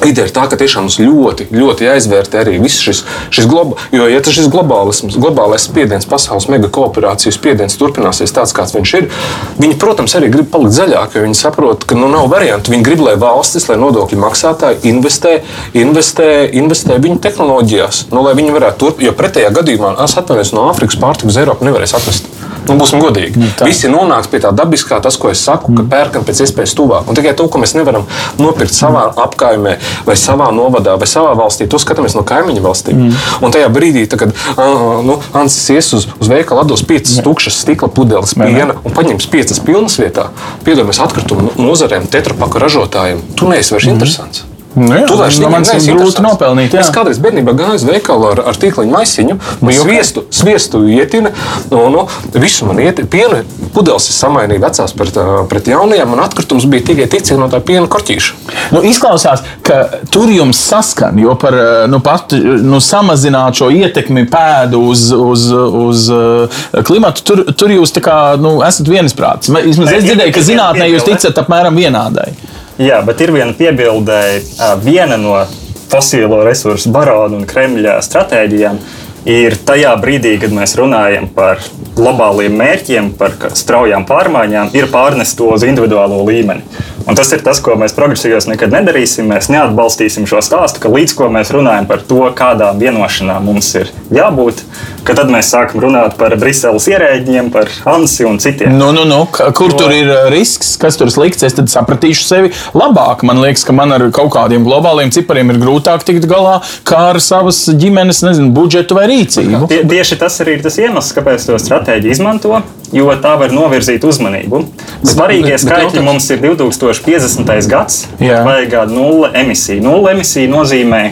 Ideja ir tā, ka tiešām mums ļoti, ļoti jāizvērtē arī viss šis, šis globa, jo, ja šis globālisms, globālais spiediens, pasaules mega kooperācijas spiediens turpināsies tāds, kāds viņš ir, viņi, protams, arī grib palikt zaļāki, jo viņi saprot, ka nu, nav variantu. Viņi grib, lai valstis, lai nodokļu maksātāji investē, investē, investē viņu tehnoloģijās, nu, lai viņi varētu turpināt. Jo pretējā gadījumā, es atvainojos, no Āfrikas pārtiku uz Eiropu nevarēs atnest. Nu, būsim godīgi. tā. Visi nonāks pie tā dabiskā, tas, ko es saku, ka pērkam pēc iespējas tuvāk. Un tikai to, ko mēs nevaram nopirkt savā apkaimē, vai savā novadā, vai savā valstī, to skatāmies no kaimiņu valstīm. Mm. Un tajā brīdī, tā, kad uh, nu, Ansis ies uz, uz veikalu, dos piecas tukšas stikla pudeles piena un paņems piecas pilnas vietā, piedodamies atkritumu nozarēm, tetrapaku ražotājiem, tu neesi vairs mm. interesants. Nu jā, Tu vairs nu, man neesi grūti nopelnīt, jā. Es kādreiz bērnībā gāju uz veikalu ar, ar tīkliņa maisiņu, un sviestu, sviestu ietina. Nu, nu, visu man iet, piena pudeles es samainīju vecās pret, pret jaunajām, un atkritums bija tikai tik, cik no tā piena korķīša. Nu, izklausās, ka tur jums saskan, jo par nu, pat, nu, samazināt šo ietekmi pēdu uz, uz, uz eh, klimatu, tur, tur jūs kā, nu, esat viensprātis. Vismaz es ir- dzirdēju, ka ir zinātnē jūs ticat apmēram vienādai. Jā, bet ir viena piebildē, ā, viena no fosilo resursu baronu un Kremļa stratēģijām. Ir tajā brīdī, kad mēs runājam par globāliem mērķiem, par straujām pārmaiņām, ir pārnest to uz individuālo līmeni. Un tas ir tas, ko mēs progresīvos nekad nedarīsim. Mēs neatbalstīsim šo stāstu, ka līdz ko mēs runājam par to, kādām vienošanām mums ir jābūt, ka tad mēs sākam runāt par Briseles ierēģiem, par Hansi un citiem. Nu, nu, nu, kur tur ir eh, risks, kas tur slikts, es sapratīšu sevi labāk. Man liekas, ka man ar kaut kādiem globāliem cipariem ir grūtāk tikt galā kā ar savas ģimenes nezinu, budžetu vai rīcību. Tie, tieši tas arī ir tas iemesls, kāpēc to stratēģiju izmanto, jo tā var novirzīt uzmanību. Svarīgie bet- bet skaitļi jautājums- mums ir 2050. gads. Jā. Vajag nulle emisiju. Nulle emisija nozīmē.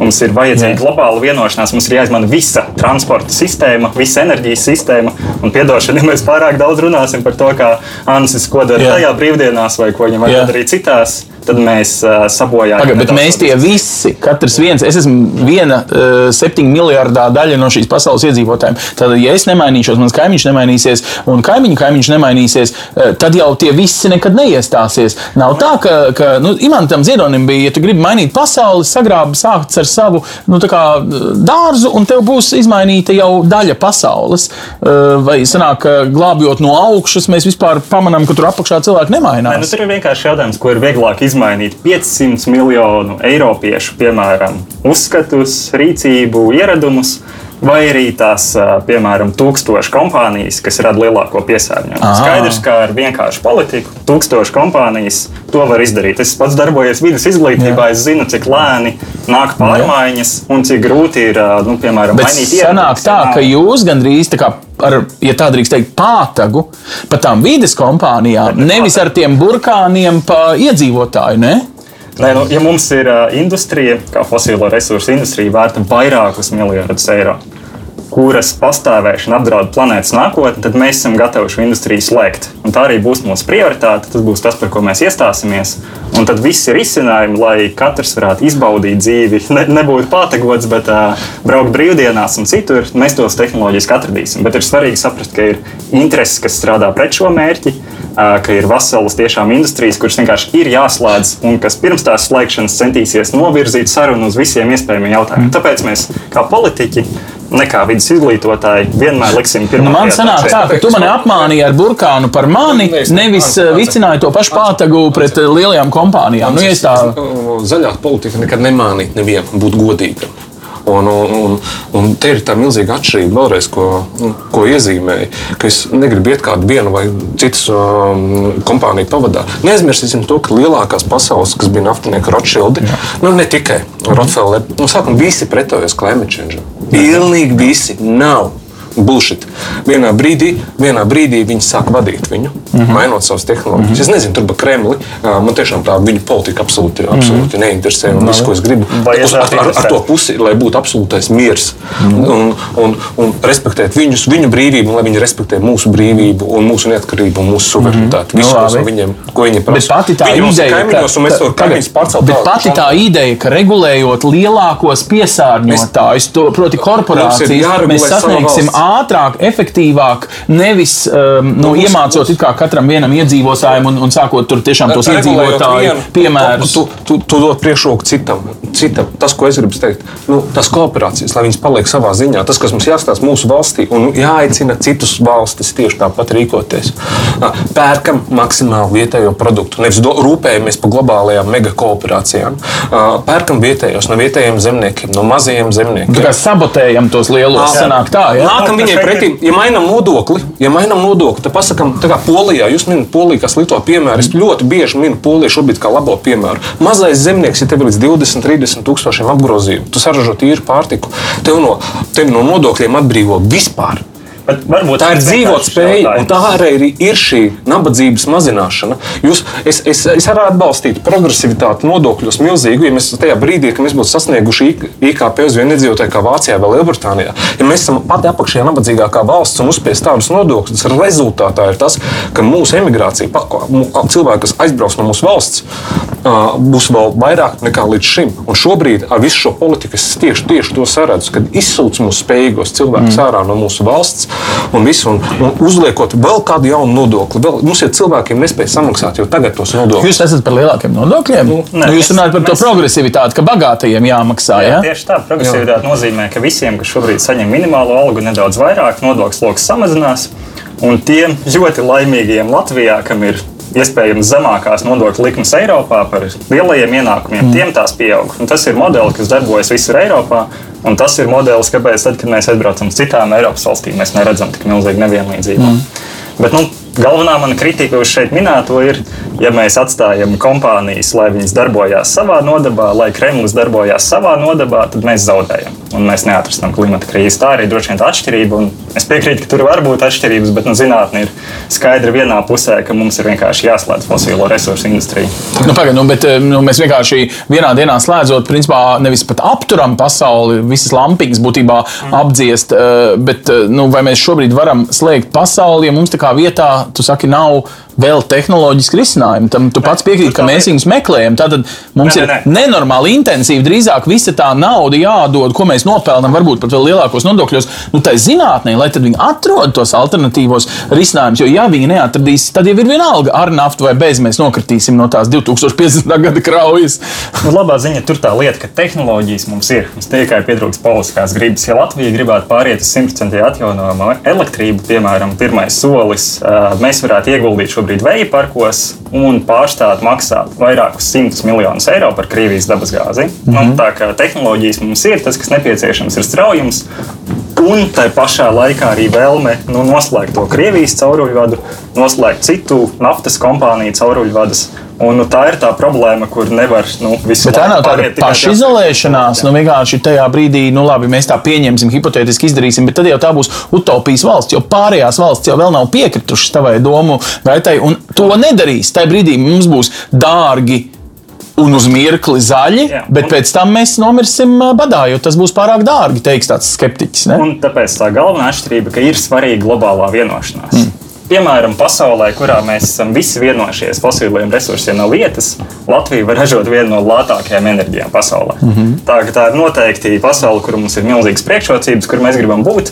Mums ir vajadzīga Jā. globāla vienošanās, mums ir jāizmanto visa transporta sistēma, visa enerģijas sistēma. Un, piedošana, ja mēs pārāk daudz runāsim par to, kā Ansis ko dara Jā. tajā brīvdienās, vai ko viņam vajag darīt citās, tad mēs uh, sabojājam. Paga, bet mēs tie visi, katrs viens, es esmu viena uh, septiņu miljardā daļa no šīs pasaules iedzīvotājiem. Tad, ja es nemainīšos, mans kaimiņš nemainīsies, un kaimiņu kaimiņš nemainīsies, uh, tad jau tie visi nekad neiestāsies. Nav tā, ka, ka nu, Imantam Ziedonim bija, ja tu gribi mainīt pasauli, sagrābi sākt ar savu nu, kā, dārzu, un tev būs izmainīta jau daļa pasaules. Uh, Vai sanāk, glābjot no augšas, mēs vispār pamanām, ka tur apakšā cilvēki Nē, nu, nemainās. tur ir vienkārši jautājums, ko ir vieglāk izmainīt. 500 miljonu eiropiešu, piemēram, uzskatus, rīcību, ieradumus. Vai arī tās, piemēram, tūkstoši kompānijas, kas rada lielāko piesārņojumu. Skaidrs, ka ar vienkāršu politiku tūkstoši kompānijas to var izdarīt. Es pats darbojos vidas izglītībā, Jā. es zinu, cik lēni nāk pārmaiņas un cik grūti ir, nu, piemēram, Bet mainīt ietekmi. Sanāk tā, ka jūs gandrīz tā kā ar, ja tā drīkst teikt, pātagu pa tām vides kompānijām, nevis ar tiem burkāniem pa iedzīvotāju. Ne? Nē, nu, ja mums ir industrija, kā fosilo resursu industrija, vērta vairākus miljardus eiro, kuras pastāvēšana apdraud planētas nākotni, tad mēs esam gatavi šo industriju slēgt. Un tā arī būs mūsu prioritāte. Tas būs tas, par ko mēs iestāsimies. Un tad viss ir izcinājumi, lai katrs varētu izbaudīt dzīvi, ne, nebūtu pātegots, bet uh, braukt brīvdienās un citur. Mēs tos tehnoloģiski atradīsim. Bet ir svarīgi saprast, ka ir intereses, kas strādā pret šo mērķi ka ir veselas tiešām industrijas, kuras vienkārši ir jāslēdz un kas pirms tās slēgšanas centīsies novirzīt sarunu uz visiem iespējamiem jautājumiem. Mm. Tāpēc mēs, kā politiķi, nekā vidus izglītotāji, vienmēr liksim pirmā. Nu, man sanāk tā, ka tu mani apmānīji ar burkānu par mani, nevis vicināji to pašu pātagu pret lielajām kompānijām. Nu, tā... Zaļā politika nekad nemānīt nevienu būt godīgam. Un, un, un, un te ir tā milzīga atšķirība, vēlreiz, ko, ko iezīmēja, ka es negribu iet kādu vienu vai citas um, kompāniju pavadā. Neaizmirsīsim to, ka lielākās pasaules, kas bija naftinieki Rothschildi, nu, ne tikai Rockefeller, nu, sākam, visi pretojas climate change. Pilnīgi visi nav bullshit. Vienā brīdī, vienā brīdī viņi sāk vadīt viņu, mm -hmm. mainot savas tehnoloģijas. Mm -hmm. Es nezinu, tur bija Kremli. Man tiešām tā viņa politika absolūti, absolūti mm -hmm. neinteresē. Un viss, ko es gribu, uz, ar, ar, ar to pusi, lai būtu absolūtais miers mm -hmm. un, un, un respektēt viņus, viņu brīvību, un lai viņi respektē mūsu brīvību, un mūsu neatkarību un mūsu suverenitāti. Mm -hmm. Visu, no, viņiem, ko viņi prasa. Pati tā ideja, kaimiņos, ka, to kaimiņus pārcelt. Bet pati tā ideja, ka regulējot lielākos piesārņotājus, proti korporācijas, mēs sasniegsim ātrāk, efektīvāk, nevis um, nu, nu, iemācot kā katram vienam iedzīvotājam un, un sākot tur tiešām tos iedzīvotāju piemērus. Tu, tu, tu, dod priekšroku citam, citam. Tas, ko es gribu teikt, nu, tas kooperācijas, lai viņas paliek savā ziņā, tas, kas mums jāstāsta mūsu valstī un jāaicina citus valstis tieši tāpat rīkoties. Pērkam maksimāli vietējo produktu, nevis rūpējamies par globālajām megakooperācijām. Pērkam vietējos no vietējiem zemniekiem, no mazajiem zemniekiem. Tā kā sabotējam tos lielos, sanāk tā, ja? Nākam viņai pretī, ja mainām nodokli, ja mainām nodokli, tad pasakām, tā kā Polijā, jūs minat Poliju, kas lieto piemēru, es ļoti bieži minu Poliju šobrīd kā labo piemēru. Mazais zemnieks, ja tev ir līdz 20, 30 tūkstošiem apgrozījumu, tu saražo tīru pārtiku, tev no, tev no nodokļiem atbrīvo vispār. Bet tā ir dzīvotspēja, un tā arī ir šī nabadzības mazināšana. Jūs, es, es, es arī atbalstītu progresivitāti nodokļos milzīgu, ja mēs tajā brīdī, kad mēs būtu sasnieguši IKP uz vienu iedzīvotāju kā Vācijā vai Lielbritānijā, ja mēs esam pati apakšējā nabadzīgākā valsts un uzspiest tādus nodokļus, tad rezultātā ir tas, ka mūsu emigrācija, cilvēki, kas aizbrauks no mūsu valsts, būs vēl vairāk nekā līdz šim. Un šobrīd ar visu šo politiku es tieši, tieši to saredzu, kad izsūc mūsu spējīgos cilvēkus mm. ārā no mūsu valsts un visu, un, un uzliekot vēl kādu jaunu nodokli. Vēl, mums ir cilvēkiem nespēja samaksāt jau tagad tos nodokļus. Jūs esat par lielākiem nodokļiem? Nu, ne, nu, jūs runājat par mēs... to progresivitāti, ka bagātajiem jāmaksā. Jā, ja? tieši tā. Progresivitāte jā. nozīmē, ka visiem, kas šobrīd saņem minimālo algu, nedaudz vairāk nodokļu sloks samazinās. Un tiem ļoti laimīgiem Latvijā, kam ir iespējams zemākās nodokļu likmes Eiropā par lielajiem ienākumiem, mm. tiem tās pieaug. Un tas ir modelis, kas darbojas visur Eiropā. Un tas ir modelis, kāpēc, tad, kad mēs aizbraucam uz citām Eiropas valstīm, mēs neredzam tik milzīgu nevienlīdzību. Mm. Bet, nu, galvenā mana kritika uz šeit minēto ir, ja mēs atstājam kompānijas, lai viņas darbojās savā nodabā, lai Kremlis darbojās savā nodabā, tad mēs zaudējam un mēs neatrastam klimata krīzi. Tā arī droši vien ir atšķirība. Es piekrītu, ka tur var būt atšķirības, bet nu, zinātnē ir skaidra vienā pusē, ka mums ir vienkārši jāslēdz fosilo resursu industrija. Nu, pagad, nu, bet, nu, mēs vienkārši vienā dienā slēdzot, principā nevis pat apturam pasauli, visas lampiņas būtībā mm. apdziest, eh, bet eh, nu, vai mēs šobrīd varam slēgt pasauli, ja mums tā kā vietā, tu saki, nav vēl tehnoloģiski risinājumi. Tam tu pats piekrīti, ka mēs viņus meklējam. Tad mums ne, ne, ne. ir nenormāli intensīvi. Drīzāk visa tā nauda jādod, ko mēs nopelnām, varbūt pat vēl lielākos nodokļos, nu, tai zinātnē, lai viņi atrod tos alternatīvos risinājumus. Jo, ja viņi neatradīs, tad jau ir vienalga ar naftu vai bez mēs nokritīsim no tās 2050. gada kraujas. nu, labā ziņa tur tā lieta, ka tehnoloģijas mums ir. Mums tikai pietrūkst politiskās gribas. Ja Latvija gribētu pāriet uz 100% atjaunojumu elektrību, piemēram, pirmais solis, mēs varētu ieguldīt šobrīd šobrīd vēja parkos un pārstāt maksāt vairākus simtus miljonus eiro par Krievijas dabasgāzi. Mm -hmm. nu, tā kā tehnoloģijas mums ir, tas, kas nepieciešams, ir straujums. Un tā pašā laikā arī vēlme nu, noslēgt to Krievijas cauruļvadu, noslēgt citu naftas kompāniju cauruļvadus. Un, nu, tā ir tā problēma, kur nevar nu, visu Bet tā nav tāda pašizolēšanās. Nu, vienkārši tajā brīdī, nu, labi, mēs tā pieņemsim, hipotētiski izdarīsim, bet tad jau tā būs utopijas valsts, jo pārējās valsts jau vēl nav piekritušas tavai domu gaitai, un to nedarīs. Tajā brīdī mums būs dārgi. Un uz mirkli zaļi, Jā, bet un- pēc tam mēs nomirsim badā, jo tas būs pārāk dārgi, teiks tāds skeptiķis. Ne? Un tāpēc tā galvenā atšķirība ka ir svarīga globālā vienošanās. Mm. Piemēram, pasaulē, kurā mēs esam visi vienojušies fosiliem resursiem no vietas, Latvija var ražot vienu no lētākajām enerģijām pasaulē. Mm -hmm. tā, tā ir noteikti pasaule, kur mums ir milzīgas priekšrocības, kur mēs gribam būt.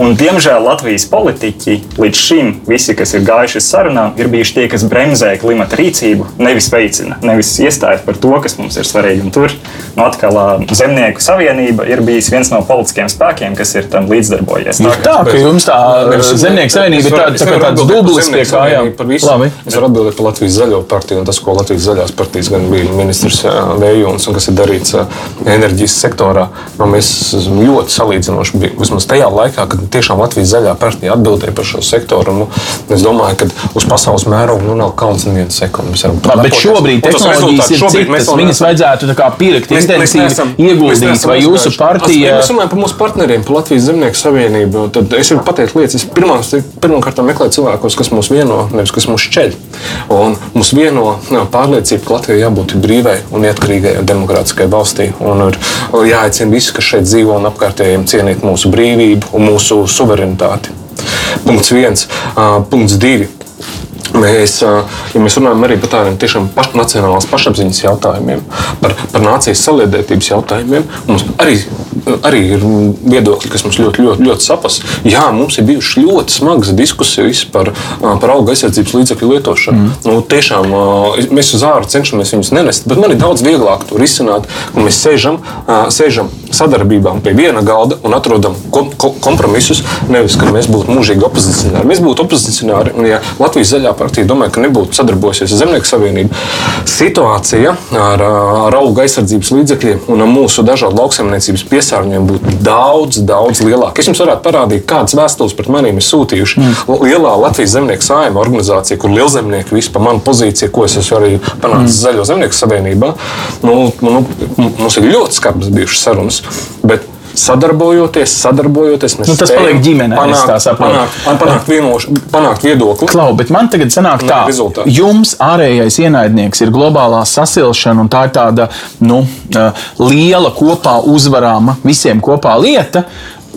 Un, diemžēl Latvijas politiķi līdz šim, visi, kas ir gājuši uz sarunām, ir bijuši tie, kas bremzē klimata rīcību, nevis veicina, nevis iestājas par to, kas mums ir svarīgi. Un tur nu, atkal Zemnieku savienība ir bijis viens no politiskiem spēkiem, kas ir tam līdzdarbojies. Tā, Tā, ka jums tā Zemnieku savienība ir tāda, tā kā tāds dublis pie kājām. Par visu. Labi. Es varu atbildēt par Latvijas zaļo partiju un tas, ko Latvijas zaļās partijas gan bija ministrs Vējons un kas ir darīts enerģijas sektorā. Nu, mēs esam ļoti salīdzinoši, bija, vismaz tajā laikā, kad tiešām Latvijas zaļā partija atbildēja par šo sektoru. Nu, es domāju, ka uz pasaules mēroga nu, nav kauns nevienas sekundes. Bet šobrīd tehnoloģijas ir citas. Viņas vajadzētu pirkt intensīvi, ieguldīt, vai jūsu partija. Ja mēs runājam par mūsu partneriem, par Latvijas Zemnieku savienību. Tad es varu pateikt lietas. Pirmkārt meklēju cilvēkus, kas mūs vieno, nevis kas mūs šķeļ. Un mūs vieno pārliecība, ka Latvijai jābūt brīvai un neatkarīgai un demokrātiskai valstī. Un ir jāaicina visi, kas šeit dzīvo un apkārtējiem, cienīt mūsu brīvību un mūsu suverenitāti. Punkts viens. Punkts divi. Mēs, ja mēs runājam arī par tādiem tiešām paš, nacionālās pašapziņas jautājumiem, par, par nācijas saliedētības jautājumiem, mums arī, arī ir viedokļi, kas mums ļoti, ļoti, ļoti sapas. Jā, mums ir bijušas ļoti smagas diskusijas par, par auga aizsardzības līdzekļu lietošanu. Mm. Nu, tiešām mēs uz ārā cenšamies viņus nenest, bet man ir daudz vieglāk to risināt, ka mēs sēžam, sēžam sadarbībā pie viena galda un atrodam kom, ko, kompromisus. Nevis, ka mēs būtu mūžīgi opozicionāri. Mēs būtu opozicionāri, un ja Latvijas zaļā partija domāja, ka nebūtu sadarbojusies ar Zemnieku savienību, situācija ar, ar auga aizsardzības līdzekļiem un mūsu dažādu lauksaimniecības piesārņojumu būtu daudz, daudz lielāka. Es jums varētu parādīt, kādas vēstules pret maniem ir sūtījuši. Mm. Lielā Latvijas zemnieku saima organizācija, kur lielzemnieki vispār manu pozīciju, ko es esmu arī panācis mm. Zaļo zemnieku savienībā, nu, nu, mums ir ļoti skarbas bijušas sarunas. Bet sadarbojoties, sadarbojoties, Nu, tas paliek ģimenē, Panākt, panākt, panākt, vienoš, panākt viedokli. Klau, bet man tagad sanāk tā, rezultāti. jums ārējais ienaidnieks ir globālā sasilšana, un tā ir tāda nu, uh, liela kopā uzvarāma visiem kopā lieta.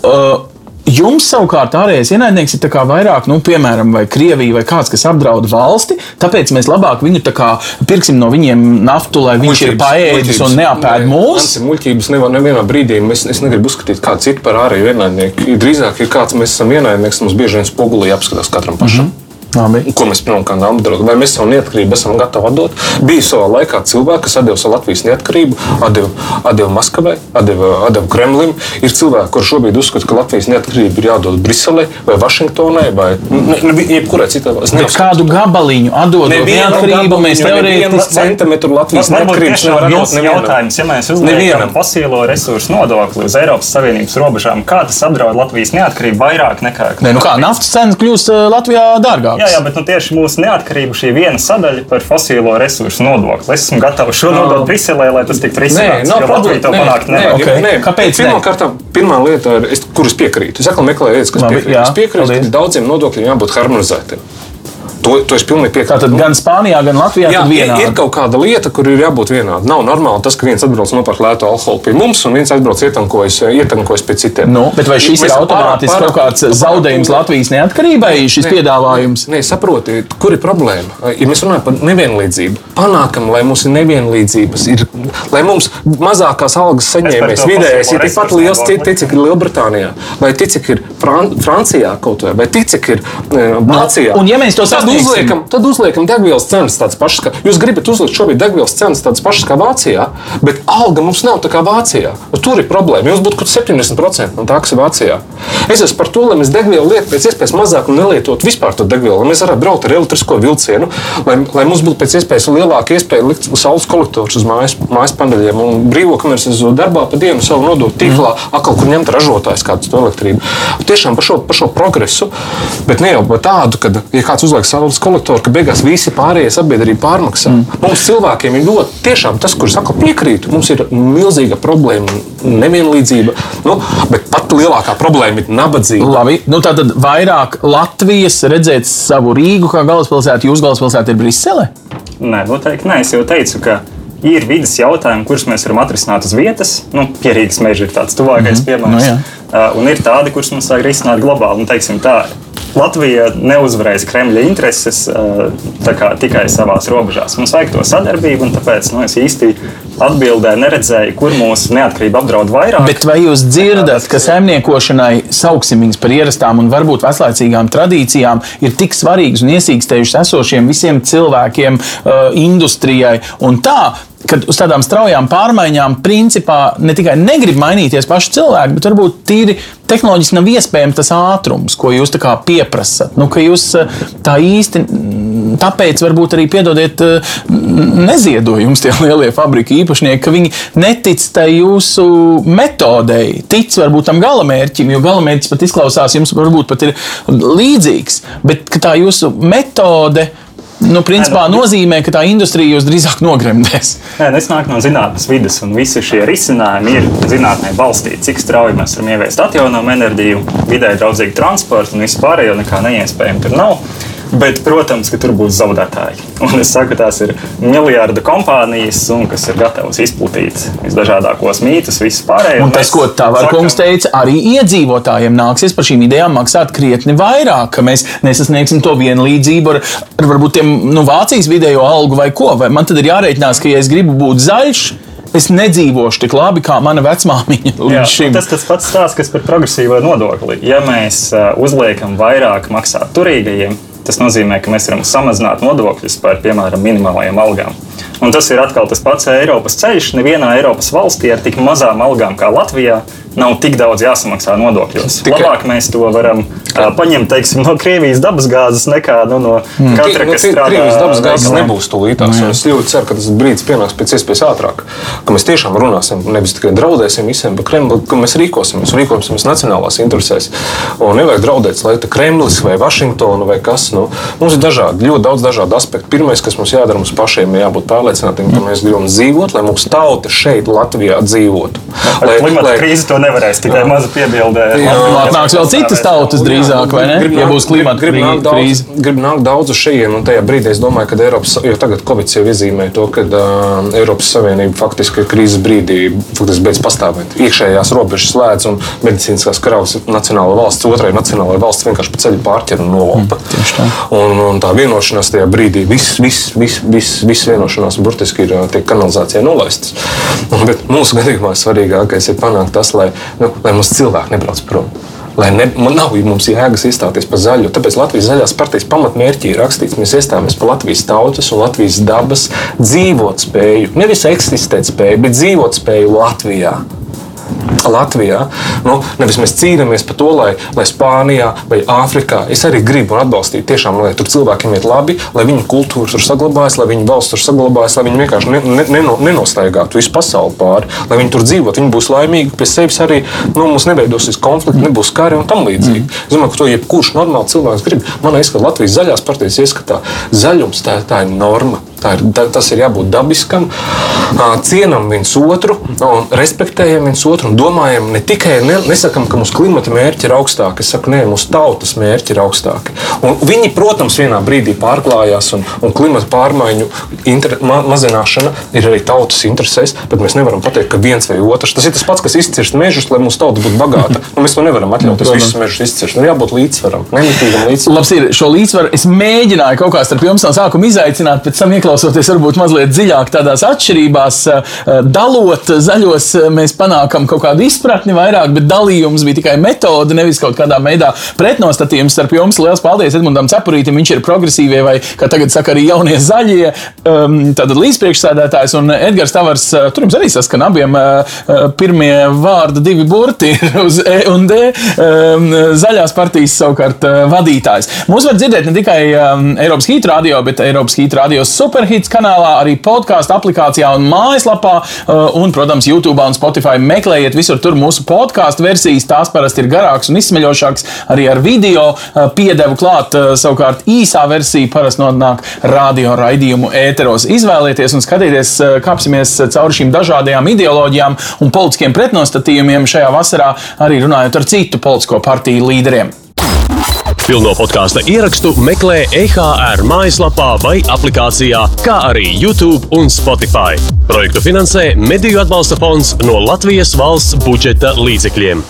Uh, Jums savukārt ārējais ienaidnieks ir vairāk, nu, piemēram, vai Krievija vai kāds, kas apdraud valsti. Tāpēc mēs labāk viņu kā pirksim no viņiem naftu, lai viņš ir paēdis un neapēd mūs. Muļķības nevar nevienā brīdī. Es, es negribu uzskatīt kādu citu par ārēju ienaidnieku. Drīzāk ir kāds, mēs esam ienaidnieks, mums bieži vien spogulī apskatās katram pašam. Mm -hmm. Labi. Ko mēs pirmkārt apdraudam? Vai mēs savu neatkarību esam gatavi atdot? Bija savā laikā cilvēki, kas deva savu Latvijas neatkarību, atdeva, atdeva Maskavai, atdeva, atdeva Kremlim. Ir cilvēki, kuriem šobrīd uzskata, ka Latvijas neatkarība ir jādod Briselē vai Vašingtonai vai ne, ne, jebkurai citai valstī. Kādu gabaliņu atdodot neatkarību, mēs teorētiski centimetru Latvijas Varbūt neatkarības tiešām nevar jūsu atdot jautājums, ja mēs uzliekam fosilo resursu nodokli uz Eiropas Savienības robežām, kā tas apdraud Latvijas neatkarību vairāk nekā Nē, nu kā naftas cenas kļūst uh, Latvijā dārgākas. Jā, jā, bet nu, tieši mūsu neatkarība šī viena sadaļa par fosilo resursu nodokli. Es esmu gatavs šo nodot Briselē, lai tas tiktu Nē, risināts. nav jo Latvija to panākt nē, nevar. Ok. nē, Kāpēc kārtā, pirmā lieta, ir, es, kuras piekrītu. Es atkal meklēju lietas, kas piekrīt. Es piekrītu, ka daudziem nodokļiem jābūt harmonizētiem. To, to es pilnīgi piekrītu. Tātad gan Spānijā, gan Latvijā Jā, ir, kaut kāda lieta, kur ir jābūt vienādai. Nav normāli tas, ka viens atbrauc nopērk lētu alkoholu pie mums, un viens atbrauc ietankojas, ietankojas pie citiem. Nu, bet vai šis Mēs ir automātiski kaut kāds pārāk- zaudējums Latvijas neatkarībai, šis piedāvājums? Nē, saprotiet, kur ir problēma. Ja mēs runājam par nevienlīdzību, panākam, lai mums ir nevienlīdzības, ir, lai mums mazākās algas saņēmējs vidējais ir tikpat liels, cik ir Lielbritānijā, vai tik, cik ir Fran Francijā kaut vai, vai tik, cik ir eh, Vācijā. Un ja mēs to sasniegsim. Uzliekam, tad uzliekam degvielas cenas tādas pašas, kā jūs gribat uzlikt šobrīd degvielas cenas tādas pašas kā Vācijā, bet alga mums nav tā kā Vācijā. Nu, tur ir problēma. Jums būtu kaut kāds 70% no tā, kas ir Vācijā. Es esmu par to, lai mēs degvielu lietu pēc iespējas mazāk un nelietotu vispār to degvielu, lai mēs varētu braukt ar elektrisko vilcienu, lai, lai mums būtu pēc iespējas lielāka iespēja likt saules kolektorus uz mājas, mājas paneļiem un brīvo, kamēr es esmu darbā pa dienu savu nodot tīklā, atkal kur ņemt ražotājs kādu to elektrību. Tiešām par šo, par šo progresu, bet ne jau par tādu, ka, ja kāds uzliek saules kolektoru, ka beigās visi pārējie sabiedrība pārmaksā. Mm. Mums cilvēkiem ir ļoti, tiešām tas, kurš saka, piekrītu, mums ir milzīga problēma, nevienlīdzība, nu, bet pat lielākā problēma ir nabadzība. Labi, nu tā tad vairāk Latvijas redzēt savu Rīgu kā galvaspilsētu, jūsu galvaspilsēta ir Brisele. Nē, noteikti nē. Es jau teicu, ka ir vidas jautājumi, kurus mēs varam atrisināt uz vietas. Nu, Pierīgas meža ir tāds tuvākais mm -hmm. piemērs. Nu, jā. Uh, un ir tādi, kurus mums vajag risināt globāli. Nu, teiksim, tā, Latvija neuzvarēs Kremļa intereses tā kā, tikai savā robežās. Mums vajag to sadarbību, un tāpēc nu, es īsti atbildēju, neredzēju, kur mūsu neatkarība apdraud vairāk. Bet vai jūs dzirdat, ka saimniekošanai, sauksim viņas par ierastām un varbūt veslaicīgām tradīcijām, ir tik svarīgas un iesīkstējušas esošiem visiem cilvēkiem, industrijai un tā? Kad uz tādām straujām pārmaiņām, principā ne tikai negrib mainīties paši cilvēki, bet varbūt tīri tehnoloģiski nav iespējams tas ātrums, ko jūs pieprasat. Nu, jūs uh, tā īsti, mm, tāpēc varbūt arī piedodiet uh, neziedojumus tie lielie fabrika īpašnieki, ka viņi netic tai jūsu metodei, tic varbūt tam galamērķim, jo galamērķis pat izklausās, jums varbūt pat ir līdzīgs, bet tā jūsu metode. Nu, principā Nē, nu, nozīmē, ka tā industrija jūs drīzāk nogremdēs. Nē, nu, es nāku no zinātnības vidas, un visi šie risinājumi ir zinātnē balstīti. Cik strauji mēs varam ieviest atjaunojumu enerģiju, vidē draudzīgu transportu un vispārējo, nekā neiespējami tur nav. Bet, protams, ka tur būs zaudētāji. Un es saku, tās ir miljardu kompānijas, un kas ir gatavas izplatīt visdažādākos mītus, visas pārējās. Un tas, ko Tavarkungs teica, arī iedzīvotājiem nāksies par šīm idejām maksāt krietni vairāk, ka mēs nesasniegsim to vienlīdzību ar, ar varbūt tiem nu, Vācijas vidējo algu vai ko. Vai man tad ir jārēķinās, ka, ja es gribu būt zaļš, es nedzīvošu tik labi kā mana vecmāmiņa Jā, un tas tas pats stāsts, kas par progresīvo nodokli. Ja mēs uh, uzliekam vairāk maksāt turīgajiem, tas nozīmē, ka mēs varam samazināt nodokļus par, piemēram, minimālajām algām. Un tas ir atkal tas pats Eiropas ceļš. Nevienā Eiropas valstī ar tik mazām algām kā Latvijā nav tik daudz jāsamaksā nodokļos. Tikai-. Labāk mēs to varam uh, paņemt teiksim, no Krievijas dabasgāzes nekā nu, no Mm. katra, Nu, kas tie- strādā Krievijas dabas gāzes veikalā. nebūs tūlītās. un Es ļoti ceru, ka tas brīdis pienāks pēc iespējas ātrāk. Ka mēs tiešām runāsim, nevis tikai draudēsim visiem, bet Kremli, ka mēs rīkosimies rīkosimies nacionālās interesēs. Un nevajag draudēt, lai tā Kremlis vai Vašingtona vai kas. Nu, mums ir dažādi, ļoti daudz dažādu aspektu. Pirmais, kas mums jādara, mums pašiem ir jābūt pārliecinātiem, ka mēs gribam dzīvot, lai mūsu tauta šeit, Latvijā, dzīvotu. Ar klimata krīzi to nevarēs tikai maza piebildē. Nu, atnāks vēl citas tautas drīzāk, vai ne? Grib Ja būs klimata grib nākt daudz- krīze. Grib nākt daudz uz šejienes, un tajā brīdī es domāju, ka Eiropas, jo tagad Covid jau iezīmē to, ka uh, Eiropas Savienība faktiski ir krīzes brīdī faktiski beidz pastāvēt. Iekšējās robežas slēdz un medicīniskās kravas nacionāla valsts, otrai nacionālajai valsts vienkārši pa ceļu pārķer un nolaupa. tieši tā. Un, un tā vienošanās tajā brīdī, viss vis, vis, vis, vis vienošanās burtiski ir tiek kanalizācijā nolaistas. Un, Bet mūsu gadījumā svarīgākais ir panākt tas, lai, nu, lai mums cilvēki nebrauc prom. Lai ne, man nav mums jēgas iestāties par zaļu. Tāpēc Latvijas zaļās partijas pamatmērķī ir rakstīts, mēs iestājamies par Latvijas tautas un Latvijas dabas dzīvot spēju. Nevis eksistēt spēju, bet dzīvot spēju Latvijā. Latvijā. Nu, nevis mēs cīnāmies par to, lai, lai Spānijā vai Āfrikā es arī gribu un atbalstītu tiešām, lai tur cilvēkiem iet labi, lai viņu kultūra tur saglabājas, lai viņu valsts tur saglabājas, lai viņi vienkārši ne, ne, neno- nenostaigātu visu pasauli pāri, lai viņi tur dzīvotu, viņi būs laimīgi pie sevis arī, nu, mums neveidosies konflikti, nebūs kari un tam līdzīgi. Es domāju, ka to jebkurš normāls cilvēks grib. Man liekas, ka Latvijas zaļās partijas ieskatā zaļums tā, tā ir norma. Ir, tas ir jābūt dabiskam, cienam viens otru, respektējam viens otru un domājam ne tikai, ne, nesakam, ka mūsu klimata mērķi ir augstāki, es saku, nē, mūsu tautas mērķi ir augstāki. Un viņi, protams, vienā brīdī pārklājās, un, un klimata pārmaiņu inter, ma, mazināšana ir arī tautas interesēs, bet mēs nevaram pateikt, ka viens vai otrs. Tas ir tas pats, kas izcirst mežus, lai mūsu tauta būtu bagāta. Un mēs to nevaram atļauties visus mežus izcirst. Ir jābūt līdzsvaram, nemitīgam līdzsvaram. Labs ir šo līdzsvaru. Es mēģināju kaut kā starp jums no sākuma izaicināt, pēc tam ieklausīties ieklausoties varbūt mazliet dziļāk tādās atšķirībās, dalot zaļos, mēs panākam kaut kādu izpratni vairāk, bet dalījums bija tikai metode, nevis kaut kādā veidā pretnostatījums starp jums. Lielas paldies Edmundam Cepurītam, viņš ir progresīvie vai, kā tagad saka, arī jaunie zaļie, um, tātad līdzpriekšsēdētājs un Edgars Tavars, tur jums arī saskan abiem pirmie vārdi divi burti uz E un D. Um, zaļās partijas savukārt vadītājs. Mūs var dzirdēt ne tikai um, Eiropas Hīta radio, bet Eiropas Hīta radio superhits kanālā, arī podkāstu aplikācijā un mājaslapā, uh, un, protams, YouTube un Spotify. Meklējiet visur tur mūsu podkāstu versijas. Tās parasti ir garākas un izsmeļošākas, arī ar video uh, piedevu klāt. Uh, savukārt īsā versija parasti nonāk radio raidījumu ēteros. Izvēlieties un skatieties, kāpsimies cauri šīm dažādajām ideoloģijām un politiskiem pretnostatījumiem šajā vasarā, arī runājot ar citu politisko partiju līderiem. Pilno podkāstu ierakstu meklē EHR mājaslapā vai aplikācijā, kā arī YouTube un Spotify. Projektu finansē Mediju atbalsta fonds no Latvijas valsts budžeta līdzekļiem.